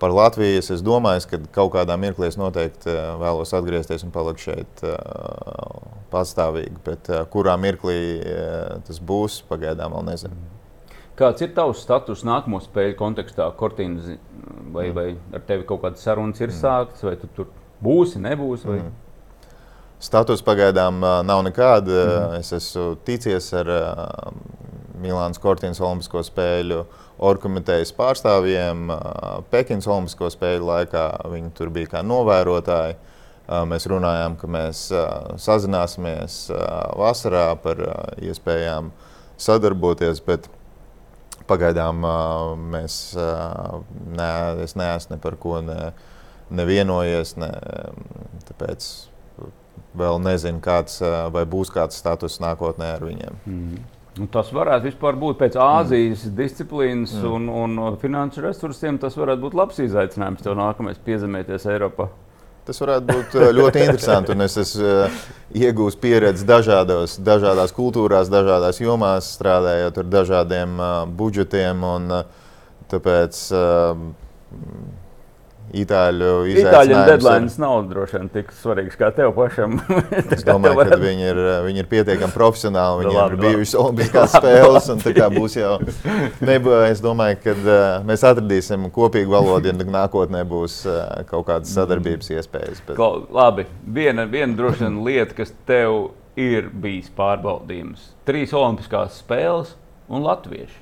Par Latviju es domāju, ka kaut kādā mirklī es noteikti vēlos atgriezties un palikt šeit uh, pastāvīgi. Bet uh, kurā mirklī uh, tas būs, pagaidām vēl nezinu. Kāds ir tavs status nākamo spēļu kontekstā, Kortīna? Vai, mm. vai ar tevi kaut kādas sarunas ir mm. sāktas, vai tu tur būsi, nebūsi? Vai? Mm. Status pagaidām uh, nav nekāda. Mm. Es esmu ticies ar uh, Milānas Kortīnas Olimpisko spēļu orkomitejas pārstāvjiem. Uh, Pekinas Olimpisko spēļu laikā viņi tur bija kā novērotāji. Uh, mēs runājām, ka mēs uh, sazināsimies uh, vasarā par uh, iespējām sadarboties. Bet, pagaidām mēs, ne, es neesmu ne par ko ne, nevienojies. Ne, tāpēc vēl nezinu, kāds, vai būs kāds status nākotnē ar viņiem. Mm. Nu, tas varētu būt pēc Āzijas mm. disciplīnas mm. Un, un finanšu resursiem. Tas varētu būt labs izaicinājums tev nākamais piezemēties Eiropā. Tas varētu būt eh, ļoti interesanti. Es esmu uh, iegūmis pieredzi dažādos, dažādās kultūrās, dažādās jomās, strādājot ar dažādiem uh, budžetiem. Un, uh, tāpēc Itāļu Itāļu deadlines nav droši vien tik svarīgs kā tev pašam. [LAUGHS] es domāju, ka viņi, ir, viņi ir pietiekami profesionāli. Viņiem labi, ir bijušas Olimpiskās spēles, un tā būs jau. Nebū, es domāju, ka uh, mēs atradīsim kopīgu valodu, ja nākotnē būs uh, kaut kādas sadarbības iespējas. Bet... Klau, labi, viena, viena droši vien lieta, kas tev ir bijis pārbaudījums. Trīs Olimpiskās spēles un latvieši.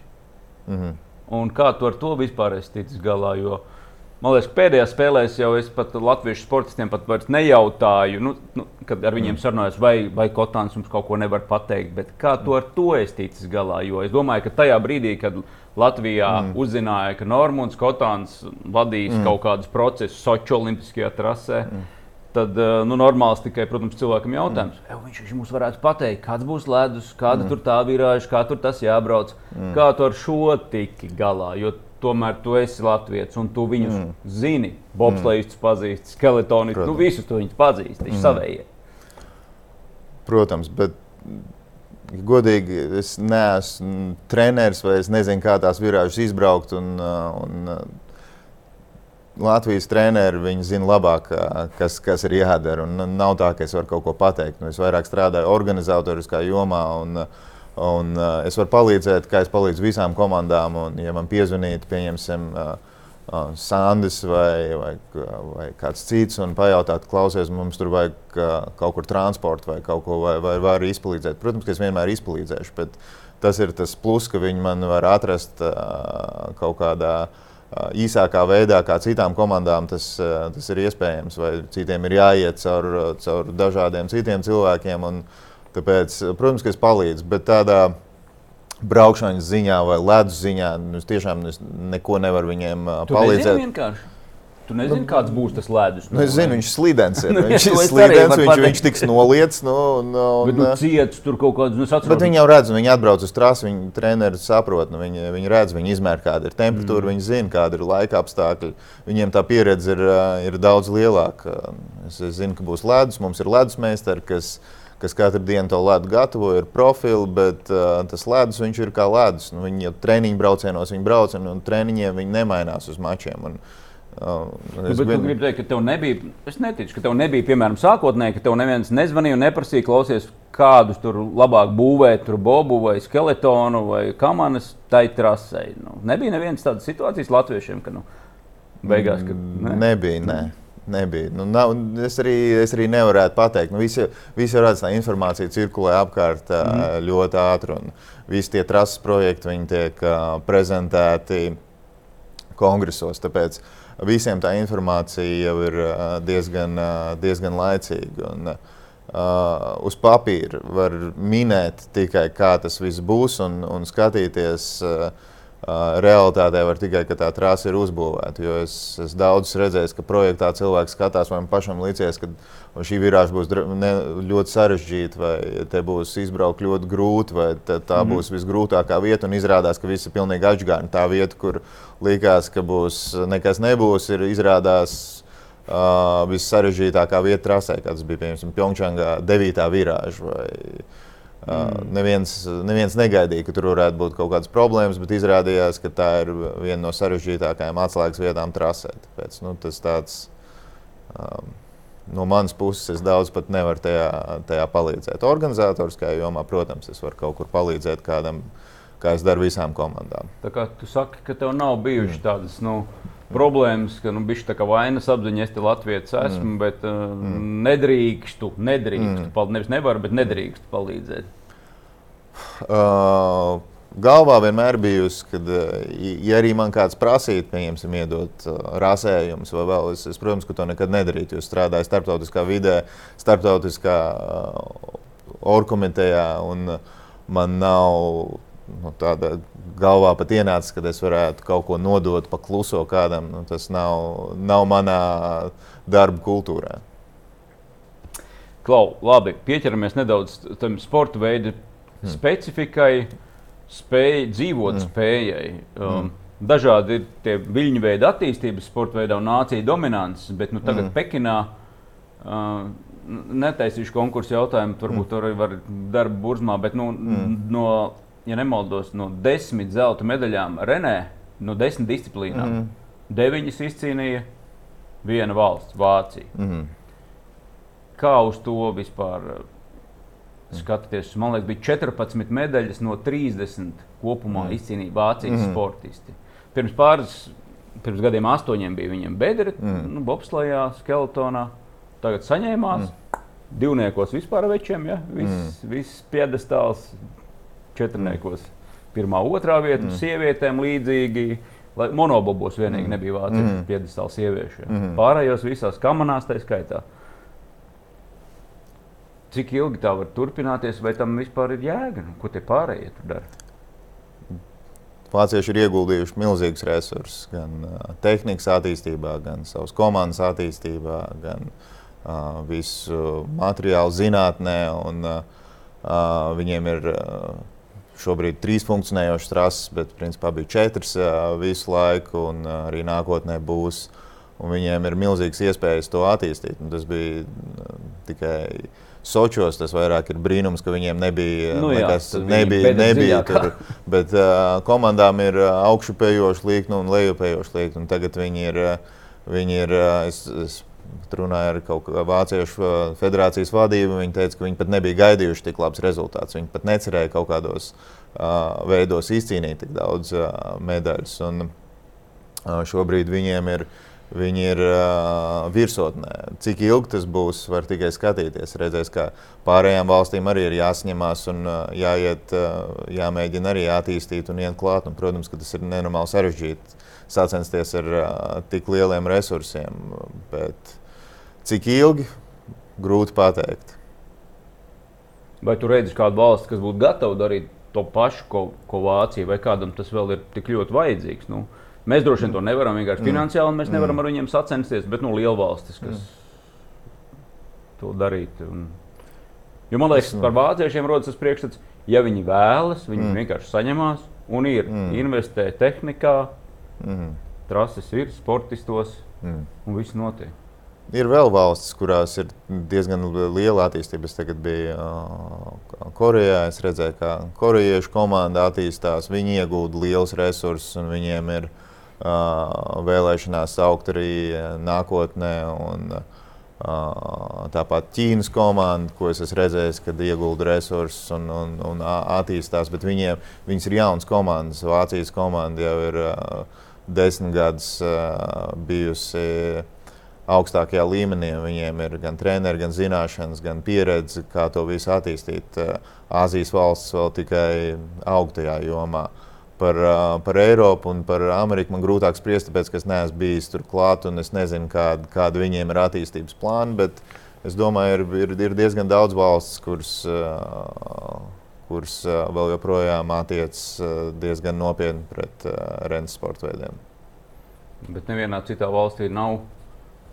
Mm -hmm. Un kā tu ar to vispār esi ticis galā? Jo, uh, Man liekas, pēdējā spēlē jau es pat latviešu sportistiem pat nejautāju, nu, nu, kad ar viņiem mm. sarunājos, vai, vai Kotāns mums kaut ko nevar pateikt. Bet kā to ar to es ticis galā? Jo es domāju, ka tajā brīdī, kad Latvijā mm. uzzināja, ka Normons Kotāns vadīs mm. kaut kādus procesus Sochi Olimpiskajā trasē. Mm. Tad uh, nu, normāls tikai, protams, cilvēkam jautājums, mm. viņš, viņš mums varētu pateikt, kāds būs ledus, kāda mm. tur tā virāža, kā tur tas jābrauc. Mm. Kā tu ar šo tiki galā? Jo tomēr tu esi Latvijas, un tu viņus mm. zini. Bobslēdzis mm. pazīst, skeletonis, nu visus tu viņus pazīsti, viņš mm. savējie. Protams, bet godīgi es neesmu treneris vai es nezinu, kā tās virāžas izbraukt. Un, un, Latvijas treneri zina labāk, kas, kas ir jādara. Un nav tā, ka es varu kaut ko pateikt. Nu, es vairāk strādāju organizatoriskā jomā. Un, uh, Un, uh, es varu palīdzēt, kā es palīdzu visām komandām. Un, ja man piezvanītu, pieņemsim, uh, uh, Sandis vai, vai, vai kāds cits, un pajautāt, klausies, mums tur vajag uh, kaut kur transportu vai kaut ko, vai, vai var izpalīdzēt. Protams, ka es vienmēr izpalīdzēšu, bet tas ir tas plus, ka viņi man var atrast uh, kaut kādā uh, īsākā veidā, kā citām komandām tas, uh, tas ir iespējams, vai citiem ir jāiet caur, caur dažādiem citiem cilvēkiem. Un, uh, Tāpēc, protams, ka es palīdzu, bet tādā braukšanas ziņā vai ledus ziņā nu, es tiešām es neko nevaru viņiem tu palīdzēt. Tu nezini, nu, kāds būs tas ledus. Nu, es zinu, viņš slīdens ir. [LAUGHS] Viņš ir slīdens, viņš, viņš tiks noliets. Nu, nu, bet, nu, ciets tur kaut kāds, nu, atceros. Bet viņi jau redz, viņi atbrauc uz trasi, viņi treneri saprot, nu, viņi, viņi redz, viņi izmēr, kāda ir temperatūra, mm. viņi zina, kāda ir laika apstākļi. Viņiem tā pieredze ir, ir daudz lielāka. Es, es zinu, ka būs ledus, mums ir ledus meistari, kas ir kas katru dienu to ledu gatavo, ir profili, bet uh, tas ledus ir kā ledus. Nu, viņi jau treniņu braucienos viņi brauc, un, un treniņiem viņi nemainās uz mačiem. Un, Uh, nu, bet grib... gribu teikt, ka tev nebija, es neticu, ka tev nebija, piemēram, sākotnēji, ka tev neviens nezvanīja un neprasīja, klausies, kādus tur labāk būvēt, tur bobu vai skeletonu vai kamanas tai trasē. Nu, nebija nevienas tādas situācijas latviešiem, ka nu, beigās, ka ne? nebija. Ne. Nebija. Nu, nav, es, arī, es arī nevarētu pateikt. Nu, visi, visi redzēt, ka informācija cirkulē apkārt mm. ļoti ātri. Visi tie trases projekti tiek uh, prezentēti kongresos. Tāpēc visiem tā informācija jau ir uh, diezgan, uh, diezgan laicīga. Un, uh, uz papīra var minēt tikai, kā tas viss būs un, un skatīties. Uh, realitātē var tikai, ka tā trāsa ir uzbūvēta. Jo es, es daudz redzēju, ka projektā cilvēks skatās, vai man pašam licies, ka šī virāža būs ne, ļoti sarežģīta, vai te būs izbraukt ļoti grūti, vai tā mm -hmm. būs visgrūtākā vieta. Un izrādās, ka viss ir pilnīgi atžgāni. Tā vieta, kur likās, ka būs nekas nebūs, ir izrādās. Uh, Vissarežģītākā vieta trasē, kāds bija piemēram Pjongčangā, 9. virāža vai Mm. Neviens, neviens negaidīja, ka tur varētu būt kaut kādas problēmas, bet izrādījās, ka tā ir viena no sarežģītākajām atslēgas vietām trasē. Tāpēc, nu, tas tāds, um, no manas puses es daudz pat nevaru tajā, tajā palīdzēt. Organizatoriskajā jomā, protams, es varu kaut kur palīdzēt kādam, kā es daru visām komandām. Tā kā tu saki, ka tev nav bijušas tādas. Nu... Problēmas, ka nu, bija tā kā vainas apziņa, es te Latvijas esmu, mm. bet uh, mm. nedrīkstu, nedrīkstu, mm. Pal, nevis nevaru, bet nedrīkstu palīdzēt. Uh, galvā vienmēr bijusi, ka, ja arī man kāds prasītu, pieņemsim, iedot uh, rasējumus vai vēl, es, es, protams, ka to nekad nedarītu, jo strādāju starptautiskā vidē, starptautiskā uh, orkomitejā, un man nav nu, tāda galvā pat ienācis, ka es varētu kaut ko nodot pa kluso kādam. Nu, tas nav, nav manā darba kultūrā. Klau, labi, pieķeramies nedaudz tam sporta veidu hmm. specifikai, spēj, dzīvot hmm. spējai. Um, hmm. Dažādi ir tie viļņu veidi attīstības sporta veidā un nācija dominants, bet nu, tagad hmm. Pekinā uh, netaisīšu konkursu jautājumu, varbūt mm. arī var darba burzmā, bet nu, mm. no ja nemaldos, no desmit zelta medaļām Renē, no desmit disciplīnām, mm deviņas izcīnīja viena valsts, Vācija. Mm. Kā uz to vispār uh, skatīties? Man liekas, bija 14 medaļas no 30 kopumā mm izcīnīja Vācijas mm sportisti. Pirms pāris pirms gadiem, astoņiem bija viņiem bedri, mm. nu, bobslajā, skeletonā. Tagad saņēmās. Mm. Divniekos vispār večiem, ja? viss mm. vis piedestāls, četrniekos. Pirmā, otrā vieta, mm. sievietēm līdzīgi. Monobobos vienīgi mm. nebija vāciešu mm. piedestāla sieviešu. Ja. Mm. Pārējos visās kamerās tā skaitā. Cik ilgi tā var turpināties, vai tam vispār ir jēga? Nu, ko tie pārējie tur dara? Vācieši ir ieguldījuši milzīgus resursus gan uh, tehnikas attīstībā, gan savas komandas attīstībā, gan uh, visu materiālu zinātnē. Un, uh, viņiem ir uh, šobrīd trīs funkcionējošas trases, bet principā bija četras visu laiku, un arī nākotnē būs. Un viņiem ir milzīgas iespējas to attīstīt. Un tas bija tikai Sočos. Tas vairāk ir brīnums, ka viņiem nebija. Nu, jā, nekas, nebija, nebija tur. [LAUGHS] Bet uh, komandām ir augšupējoša līnija un lejupējoša līnija. Tagad viņi ir. Viņi ir es, es runāju ar kaut kādu Vāciešu federācijas vadību. Viņi teica, ka viņi pat nebija gaidījuši tik labus rezultātus. Viņi pat necerēja kaut kādos uh, veidos izcīnīt tik daudz uh, medaļas. Un, uh, šobrīd viņiem ir. Viņi ir uh, virsotnē. Cik ilgi tas būs, var tikai skatīties. Redzēs, ka pārējām valstīm arī ir jāsaņemās un uh, jāiet, uh, jāmēģina arī attīstīt un iet klāt. Un, protams, ka tas ir nenormāli sarežģīti sacensties ar uh, tik lieliem resursiem. Bet Cik ilgi? Grūti pateikt. Vai tu redzi kādu valsti, kas būtu gatava darīt to pašu, ko, ko Vācija, vai kādam tas vēl ir tik ļoti vajadzīgs? Nu, mēs droši vien to nevaram vienkārši mm. finansiāli, mēs nevaram mm. ar viņiem sacensties, bet nu, liela valstis, kas mm. to darīt. Un... Jo man liekas, par vāciešiem rodas tas priekšstats, ja viņi vēlas, viņi mm. vienkārši saņemās un ir mm. investē tehnikā, mm. trases ir, sportistos mm. un viss notiek. Ir vēl valstis, kurās ir diezgan liela attīstība. Es tagad biju uh, Korejā. Es redzēju, kā korejiešu komanda attīstās. Viņi iegūda liels resursus, un viņiem ir uh, vēlēšanās augt arī nākotnē. Un, uh, tāpat Ķīnas komanda, ko es esmu redzējis, kad iegūda resursus un, un, un attīstās. Bet viņiem, viņas ir jaunas komandas. Vācijas komanda jau ir uh, desmit gadus uh, bijusi augstākajā līmenī. Viņiem ir gan treneri, gan zināšanas, gan pieredze, kā to visu attīstīt. Āzijas valsts vēl tikai augtajā jomā. Par, par Eiropu un par Ameriku man grūtāk spriest, tāpēc, ka es neesmu bijis tur klāt un es nezinu, kāda, kāda viņiem ir attīstības plāna. Bet es domāju, ir, ir, ir diezgan daudz valsts, kuras, kuras vēl joprojām attiecas diezgan nopietni pret rennes sporta veidiem. Bet nevienā citā valstī nav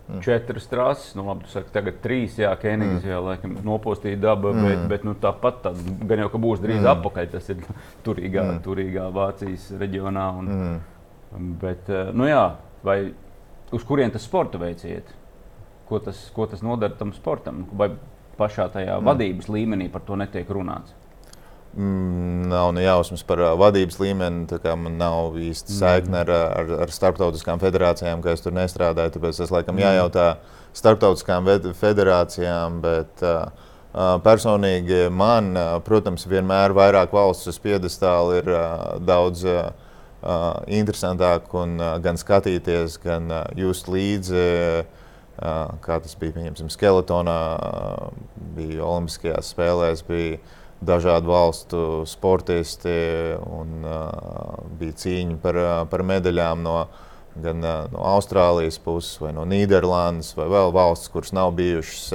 Mm. Četras trases, nu, labi, saki, tagad trīs, jā, Kenijas mm. jau laikam nopostīja daba, mm. bet, bet nu, tāpat tā, gan jau, ka būs drīz mm. apakaļ, tas ir [LAUGHS] turīgā, mm. turīgā Vācijas reģionā. Un, mm. Bet, eh, nu jā, vai uz kurien tas sporta veids iet? Ko tas, ko tas nodara tam sportam? Vai pašā tajā mm. vadības līmenī par to netiek runāts? Mm, nav ne jausmas par uh, vadības līmeni. Man nav īsti mm. saikne ar, ar, ar starptautiskām federācijām, ka es tur nestrādāju. Tāpēc es laikam mm. jājautā starptautiskām federācijām. Bet, uh, personīgi man, protams, vienmēr vairāk valsts uz piedestāla ir daudz interesantāk un gan skatīties, gan just līdzi. Kā tas bija, pieņemsim, skeletonā, bija Olimpiskajās spēlēs, bija dažādu valstu sportisti un bija cīņa par, par medaļām no, gan no Austrālijas puses, vai no Nīderlandes, vai vēl valsts, kuras nav bijušas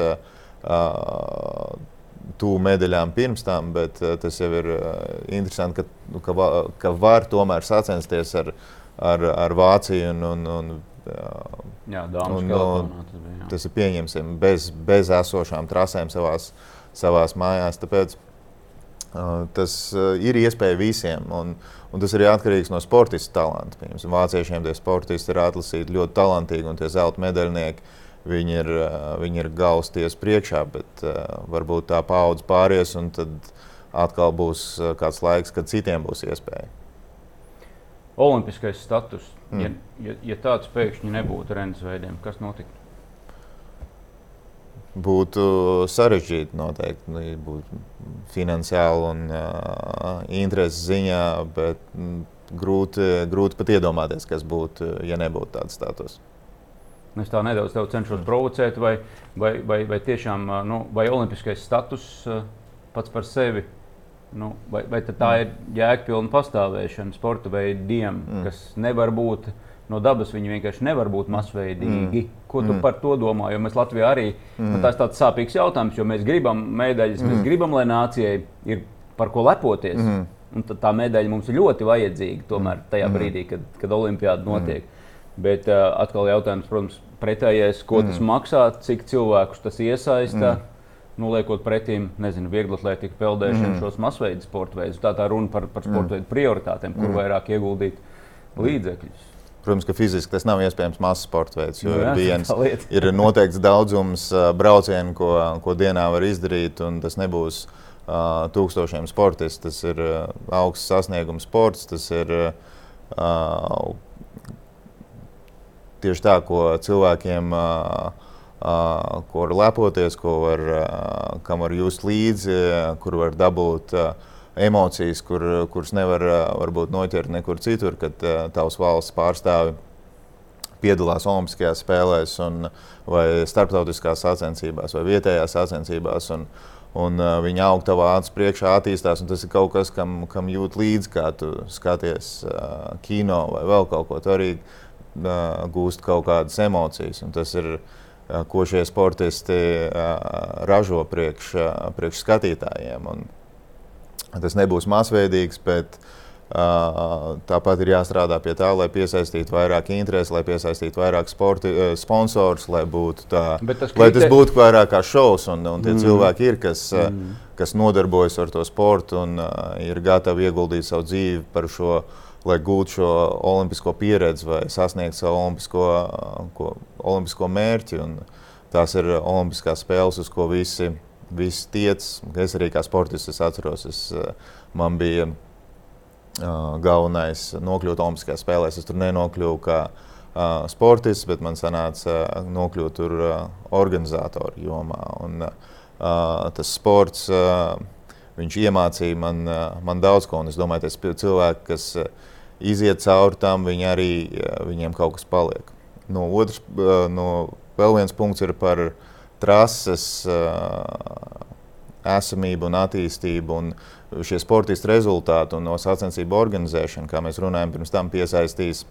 tuvu medaļām pirms tam, bet tas jau ir interesanti, ka, nu, ka, ka var tomēr sacensties ar, ar, ar Vāciju. Un, un, un, jā, un, un, tas, bija, jā. tas ir pieņemsim bez, bez esošām trasēm savās, savās mājās. Tāpēc tas uh, ir iespēja visiem. Un, Un tas ir atkarīgs no sportista talanta. Piemēram, vāciešiem tie sportisti ir atlasīti ļoti talantīgi, un tie zelta medaļnieki viņi ir, viņi ir gausties priekšā, bet varbūt tā paudze pāries, un tad atkal būs kāds laiks, kad citiem būs iespēja. Olimpiskais status. Mm. Ja, ja, ja tāds pēkšņi nebūtu Renes veidiem, kas notiktu? Būtu sarežģīti noteikti. Nu, būtu finansiāli un uh, intereses ziņā, bet mm, grūti, grūti pat iedomāties, kas būtu, ja nebūtu tāds status. Es tā nedaudz cenšos provocēt, vai, vai, vai, vai tiešām nu, vai olimpiskais status pats par sevi. Nu, vai, vai tā ir jēgpilna pastāvēšana sporta veidiem, mm. kas nevar būt no dabas, viņi vienkārši nevar būt masveidīgi. Mm. Ko tu mm. par to domā? Jo mēs Latvijā arī nu, mm. tas ir tāds sāpīgs jautājums, jo mēs gribam medaļas, mm. mēs gribam, lai nācijai ir par ko lepoties. Mm. Un tā medaļa mums ir ļoti vajadzīga tomēr tajā mm. brīdī, kad, kad olimpiāda notiek. Mm. Bet uh, atkal jautājums, protams, pretējais, ko mm. tas maksā, cik cilvēkus tas iesaista. Mm. Nu, liekot pretīm, nezinu, vieglatlētiku, peldēšanu, mm. šos masveida sporta veidus. Tā tā runa par, par sporta veidu prioritātēm, kur mm. vairāk ieguldīt līdzekļus. Protams, ka fiziski tas nav iespējams mazs sports veids, jo nu, jā, ir, viens, ir noteikts daudzums braucienu, ko, ko dienā var izdarīt, un tas nebūs uh, tūkstošiem sportistu. Tas ir uh, augsts sasniegums sports, tas ir uh, tieši tā, ko cilvēkiem, ko var lepoties, ko var, kam var just līdzi, kur var dabūt emocijas, kur, kuras nevar varbūt noķert nekur citur, kad tavs valsts pārstāvi piedalās Olimpiskajās spēlēs, un, vai starptautiskās sacensībās, vai vietējās sacensībās. Un, un uh, viņi aug tavā acu priekšā, attīstās. Tas ir kaut kas, kam, kam jūt līdzi, kā tu skaties uh, kino vai vēl kaut ko tādu gūst kaut kādas emocijas. Tas ir ko šie sportisti ražo priekš, priekš skatītājiem. Un tas nebūs masveidīgs, bet tāpat ir jāstrādā pie tā, lai piesaistītu vairāk interesi, lai piesaistītu vairāk sporti, sponsorus, lai, tā, tas lai tas būtu vairāk kā šovs. Un, un tie mm. cilvēki ir, kas, mm. kas nodarbojas ar to sportu un ir gatavi ieguldīt savu dzīvi par šo lai gūtu šo olimpisko pieredzi vai sasniegtu savu olimpisko, ko, olimpisko mērķi. Un tās ir olimpiskās spēles, uz ko visi, visi tiec. Es arī kā sportists es atceros, es, man bija uh, galvenais nokļūt Olimpiskajās spēlēs. Es tur nenokļuvu kā uh, sportists, bet man sanāca uh, nokļūt tur uh, organizatoru jomā. Un, uh, tas sports. Uh, Viņš iemācīja man, man daudz ko, un es domāju, ka cilvēki, kas uh, iziet cauri tam, viņi arī, viņiem kaut kas paliek. No otras, no vēl viens punkts ir par trases esamību un attīstību. Un šie sportisti rezultāti un no sacensību organizēšana, kā mēs runājam, pirms tam piesaistīs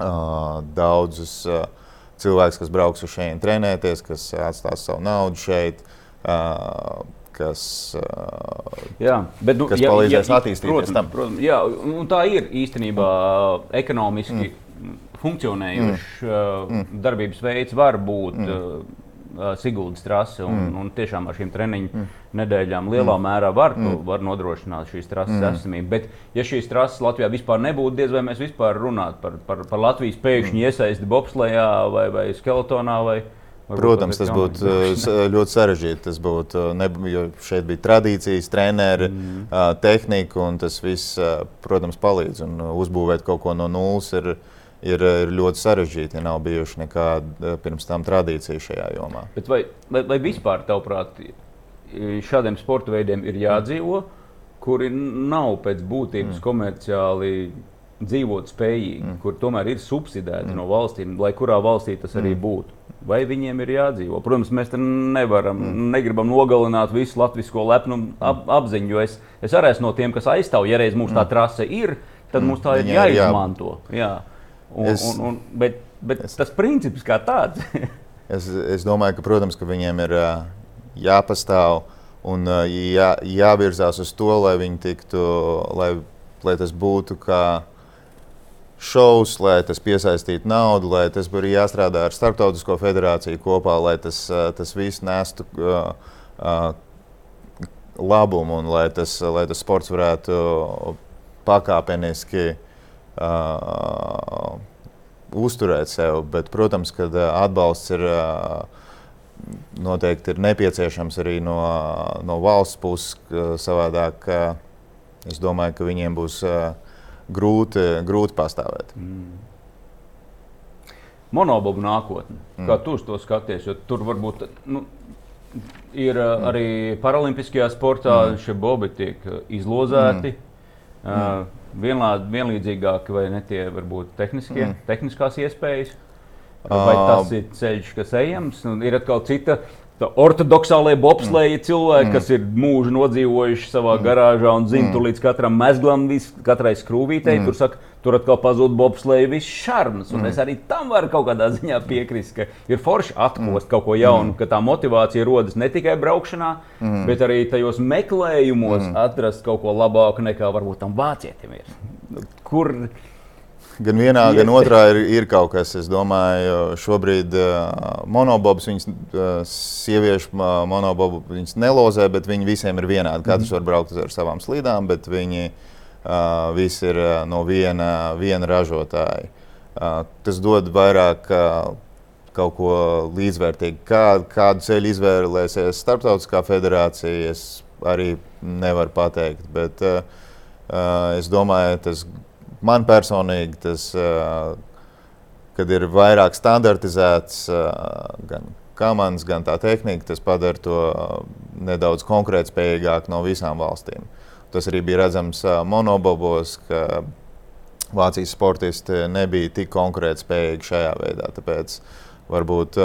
uh, daudzus uh, cilvēkus, kas brauks uz šeit trenēties, kas atstās savu naudu šeit. Uh, kas, jā, bet, nu, kas ja, palīdzēs ja, attīstīties. Protams, protams, jā, tā ir īstenībā ekonomiski mm. funkcionējošs mm. mm. darbības veids, var būt. Mm. Siguldas trase un, mm. un tiešām ar šīm treniņu mm. nedēļām lielā mm. mērā var, mm. var nodrošināt šīs trases mm. esamību. Bet, ja šīs trases Latvijā vispār nebūtu, diez vai mēs vispār runātu par, par, par Latvijas pēkšņu mm. iesaisti bobslējā vai, vai skeletonā vai, Protams, tas būtu uh, ļoti sarežģīti. Tas būtu, uh, ne, jo šeit bija tradīcijas, treneri, mm. tehnika, un tas viss, protams, palīdz. Un uzbūvēt kaut ko no nulles ir, ir, ir ļoti sarežģīti, ja nav bijuši nekāda pirms tam tradīcija šajā jomā. Bet vai, vai, vai vispār, tavuprāt, šādiem sporta veidiem ir jādzīvo, kuri nav pēc būtības mm. komerciāli dzīvot spējīgi, mm. kur tomēr ir subsidēti mm. no valstīm, lai kurā valstī tas arī mm. būtu. Vai viņiem ir jādzīvo? Protams, mēs nevaram, mm. negribam nogalināt visu latviešu lepnumu ap, apziņu, jo es, es arī esmu no tiem, kas aizstāv, ja reiz mums tā mm. trase ir, tad mm. mums tā ir jāizmanto. Jā. Un, es, un, un, bet, bet es, tas princips kā tāds. [LAUGHS] es, es domāju, ka, protams, ka viņiem ir jāpastāv un jā, jāvirzās uz to, lai viņi tiktu, lai, lai tas būtu kā šovs, lai tas piesaistītu naudu, lai tas būtu jāstrādā ar Startautisko federāciju kopā, lai tas, tas viss nestu uh, uh, labumu un lai tas, lai tas sports varētu pakāpeniski uh, uzturēt sevi. Bet, protams, ka atbalsts ir. Uh, noteikti ir nepieciešams arī no, no valsts puses. Savādāk es domāju, ka viņiem būs grūti, grūti pastāvēt. Mm. Monobobu nākotne. Mm. Kā tu to skaties? Jo tur varbūt nu, ir mm. arī paralimpiskajā sportā mm. šie bobi tiek izlozēti. Mm. Uh, vienlād, vienlīdzīgāki vai ne tie varbūt tehniskie, mm. tehniskās iespējas. Vai tas ir ceļš, kas ejams? Un ir atkal cita ortodoksālie bobsleji mm. cilvēki, mm. kas ir mūžu nodzīvojuši savā mm. garāžā un zina, mm. tur līdz katram mezglam, vis, katrai skrūvītei. Mm. Tur, saka, tur atkal pazūd bobsleja viss šarms. Mm. Es arī tam varu kaut kādā ziņā piekrist, ka ir forši atkost mm. kaut ko jaunu, mm. ka tā motivācija rodas ne tikai braukšanā, mm. bet arī tajos meklējumos mm. atrast kaut ko labāku nekā varbūt tam vācietim ir. Kur? Gan vienā, Iet. gan otrā ir, ir kaut kas. Es domāju, šobrīd uh, monobobs, viņas uh, sieviešu uh, monobobu, viņas nelozē, bet viņi visiem ir vienādi. Katrs mm. var braukt ar savām slīdām, bet viņi uh, visi ir uh, no viena, viena ražotāja. Uh, tas dod vairāk uh, kaut ko līdzvērtīgu. Kā, kādu ceļu izvēlēsies Startautiskā federācija, es arī nevaru pateikt. Bet, uh, uh, es domāju, tas man personīgi tas, kad ir vairāk standartizēts gan komandas, gan tā tehnika, tas padara to nedaudz konkurētspējīgāku no visām valstīm. Tas arī bija redzams monobobos, ka Vācijas sportisti nebija tik konkurētspējīgi šajā veidā. Tāpēc varbūt,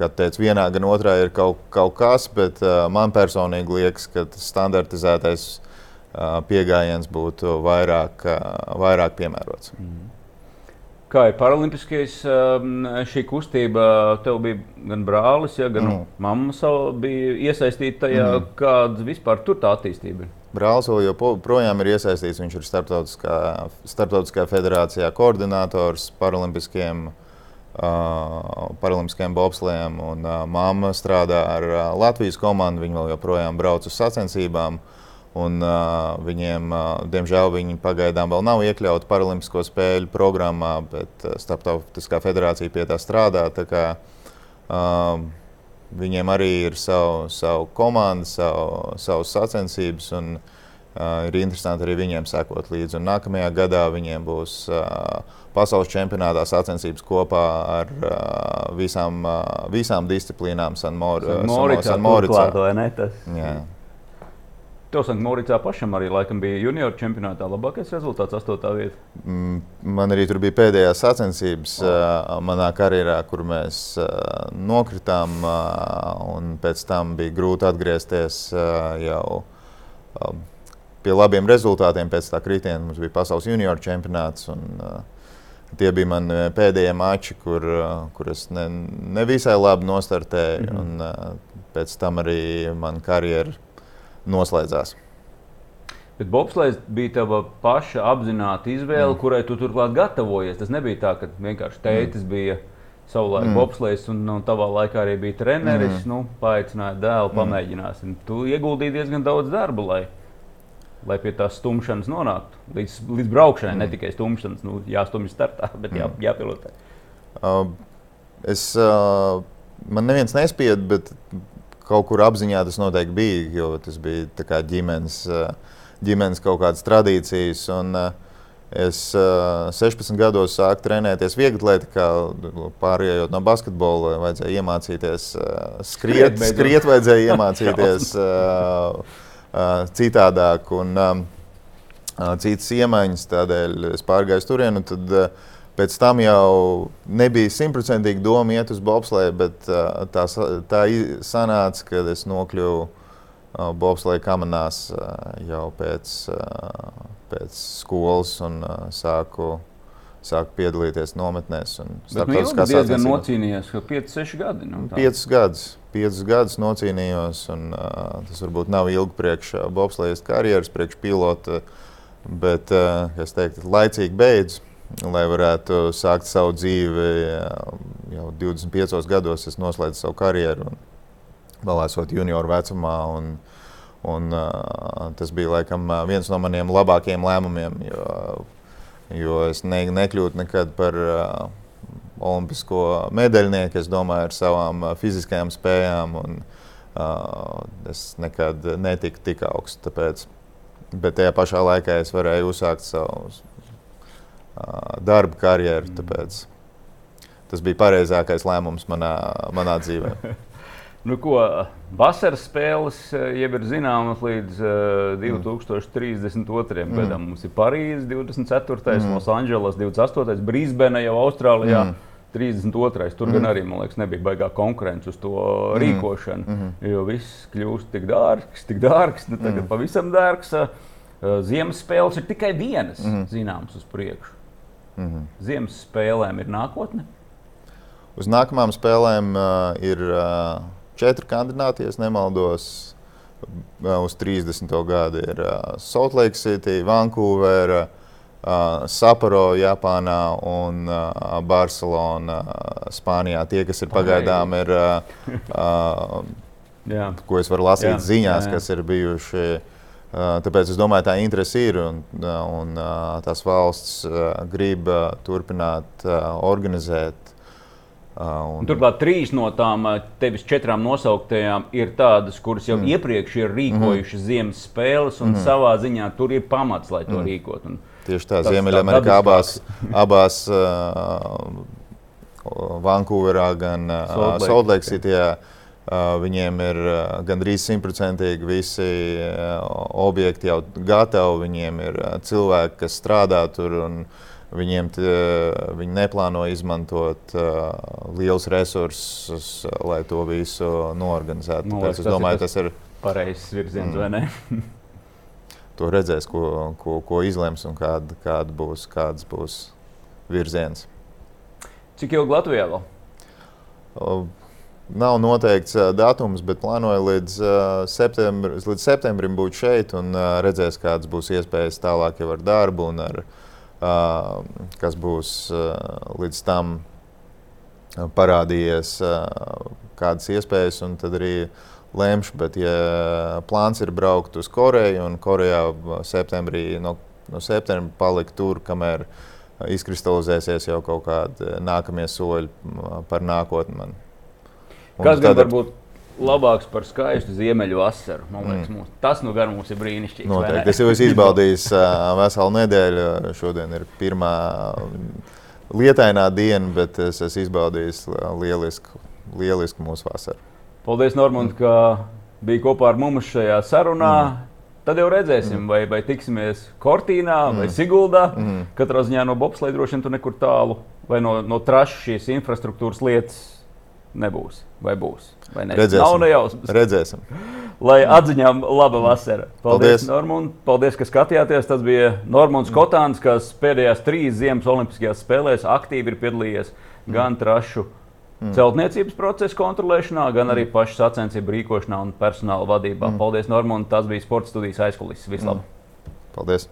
kad teicu, vienā gan otrā ir kaut, kaut kas, bet man personīgi liekas, ka tas standartizētais pieejams būtu vairāk, vairāk piemērots. Mm. Kā ir paralimpiskais šī kustība? Tev bija gan brālis, ja, gan mm. mamma bija iesaistīta tajā, mm. kāda vispār tur tā attīstība ir. Brālis vēl joprojām ir iesaistīts. Viņš ir starptautiskā, starptautiskā federācijā koordinators paralimpiskiem, uh, paralimpiskiem bobslēm. Un, uh, mamma strādā ar uh, Latvijas komandu. Viņa vēl joprojām brauc uz sacensībām. Uh, Un, uh, viņiem, uh, diemžēl, viņi pagaidām vēl nav iekļauti Paralimpisko spēļu programmā, bet uh, Startautiskā federācija pie tā strādā. Tā kā, uh, viņiem arī ir savu, savu komandu, savu, savas sacensības. Un, uh, ir interesanti arī viņiem sekot līdzi. Un nākamajā gadā viņiem būs uh, pasaules čempionātā sacensības kopā ar uh, visām, uh, visām disciplīnām Sanmoricā. San San San Tev Sankt Mauricā pašam arī laikam bija junior čempionātā labākais rezultāts, 8. vieta. Mm, man arī tur bija pēdējās sacensības oh. manā karjerā, kur mēs nokritām, un pēc tam bija grūti atgriezties jau pie labiem rezultātiem. Pēc tā kritiena mums bija pasaules junior čempionāts. Un, Tie bija mani pēdējie mači, kur, kur es ne, nevisai labi nostartēju. Mm -hmm. un, pēc tam arī mana karjera noslēdzās. Bet Bobslēgs bija tava paša apzināta izvēle, mm. kurai tu turklāt gatavojies. Tas nebija tā, ka vienkārši tētis mm. bija savulaik mm. Bobslēgs, un, un tavā laikā arī bija treneris. Mm. Nu, Paaicināja dēlu, mm. pamēģināsim. Tu ieguldīji diezgan daudz darba, lai, lai pie tās stumšanas nonāktu. Līdz, līdz braukšanai, mm. ne tikai stumšanas, nu, jāstumj startā, [LAUGHS] bet jā, mm. jāpilotē. Uh, es, uh, man neviens nespied, bet kaut kur apziņā tas noteikti bija, jo tas bija ģimenes, ģimenes kaut kādas tradīcijas. Un, Es uh, 16 gados sāku trenēties vieglatlētikā, pārējot no basketbola. Vajadzēja iemācīties skriet, skriet, skriet vajadzēja [LAUGHS] iemācīties citādāk un citas iemaņas. Tādēļ es pārgāju turienu. Tad, Pēc tam jau nebija simtprocentīgi doma iet uz bobsleju, bet uh, tā, tā sanāca, kad es nokļuvu uh, bobsleja kamerās uh, jau pēc, uh, pēc skolas un uh, sāku, sāku piedalīties nometnēs. Tas nu, diezgan nocīnījies, ka 5-6 gadi. Nu, 5 gadus. 5 gadus nocīnījos, un uh, tas varbūt nav ilgi priekš bobslejas karjeras, priekš pilota, bet uh, es teiktu, laicīgi beidzu lai varētu sākt savu dzīvi. Jau 25 gados es noslēdzu savu karjeru, vēl esot junioru vecumā. Un, un, uh, tas bija laikam viens no maniem labākajiem lēmumiem, jo, jo es ne, nekļūtu nekad par olimpisko medaļnieku. Es domāju, ar savām fiziskajām spējām. Un, es nekad netiku tik augsts. Tāpēc, bet tajā pašā laikā es varēju uzsākt savu darba karjeru. Tāpēc tas bija pareizākais lēmums manā, manā dzīvē. [LAUGHS] Nu, ko, vasaras spēles jau ir zināmas līdz uh, 2032. Mm. gadam. Mums ir Parīzes 24., mm. Losandželos 28., Brisbane jau Austrālijā. Mm. 32. Tur mm. gan arī liekas, nebija baigā konkurence uz to mm. rīkošanu. Mm. Jo viss kļūst tik dārgs, tik dārgs, nu, tagad mm. pavisam dārgs. Ziemas spēles ir tikai vienas mm. zināmas uz priekšu. Mm -hmm. Ziemas spēlēm ir nākotne? Uz nākamajām spēlēm uh, ir uh, četri kandidāti, ja nemaldos. Uh, uz 30. gadu ir uh, Salt Lake City, Vankūvera, uh, Sapporo, Japānā un uh, Barcelona, uh, Spānijā. Tie, kas ir pagaidām, ir, uh, [LAUGHS] uh, ko es varu lasīt jā, ziņās, jā, jā. kas ir bijuši. Uh, Tāpēc es domāju, tā interese ir un, un tās valsts grib turpināt organizēt. Un... Turklāt trīs no tām tevis četrām nosauktajām ir tādas, kuras jau mm. iepriekš ir rīkojušas mm. ziemas spēles, un mm. savā ziņā tur ir pamats, lai to mm. rīkotu. Tieši tā, Ziemeļamerikā abās, abās uh, Vankūverā, gan uh, Soldlake Cityjā. Uh, Uh, viņiem ir uh, gandrīz simtprocentīgi visi uh, objekti jau gatavi, viņiem ir cilvēki, kas strādā tur. Viņiem tie, viņi neplāno izmantot uh, liels resursus, lai to visu norganizētu. Nu, Tāpēc es domāju, tas ir pareizs virziens, mm. vai ne? [LAUGHS] to redzēs, ko, ko, ko izlems un kāda, kāda būs, kāds būs virziens. Cik ilgi Latvijā vēl? Uh, Nav noteikts uh, datums, bet plānoju līdz, uh, septembr, līdz septembrim būt šeit un uh, redzēs, kādas būs iespējas tālāk ar darbu un ar, uh, kas būs uh, līdz tam parādījies, uh, kādas iespējas, tad arī lemšu. Bet, ja plāns ir braukt uz Koreju un Korejā septembrī, no, no septembra palikt tur, kamēr izkristalizēsies jau kaut kādi nākamie soļi par nākotni. Man. Kas gan var būt labāks par skaistu ziemeļu vasaru? Man liekas, mm. mums, tas nu gan mums ir brīnišķīgi. Noteikti. Es jau esmu izbaudījis [LAUGHS] uh, veselu nedēļu. Šodien ir pirmā lietainā diena, bet es esmu izbaudījis lielisku, lielisku mūsu vasaru. Paldies, Normund, mm. ka biji kopā ar mums šajā sarunā. Mm. Tad jau redzēsim, mm. vai, vai tiksimies Kortīnā mm. vai Siguldā. Mm. Katrā ziņā no bobslēga droši vien tur nekur tālu, vai no, no trašas šīs infrastruktūras lietas nebūs. Vai būs? Vai ne? Redzēsim. Nav nejausmas. Redzēsim. Lai atziņām laba vasara. Paldies, Paldies. Normund. Paldies, ka skatījāties. Tas bija Normons Kotāns, kas pēdējās trīs Ziemas Olimpiskajās spēlēs aktīvi ir piedalījies gan trašu mm. celtniecības procesa kontrolēšanā, gan arī pašu sacensību rīkošanā un personāla vadībā. Mm. Paldies, Normund. Tas bija sports studijas aizkulisks. Vislabāk! Mm. Paldies!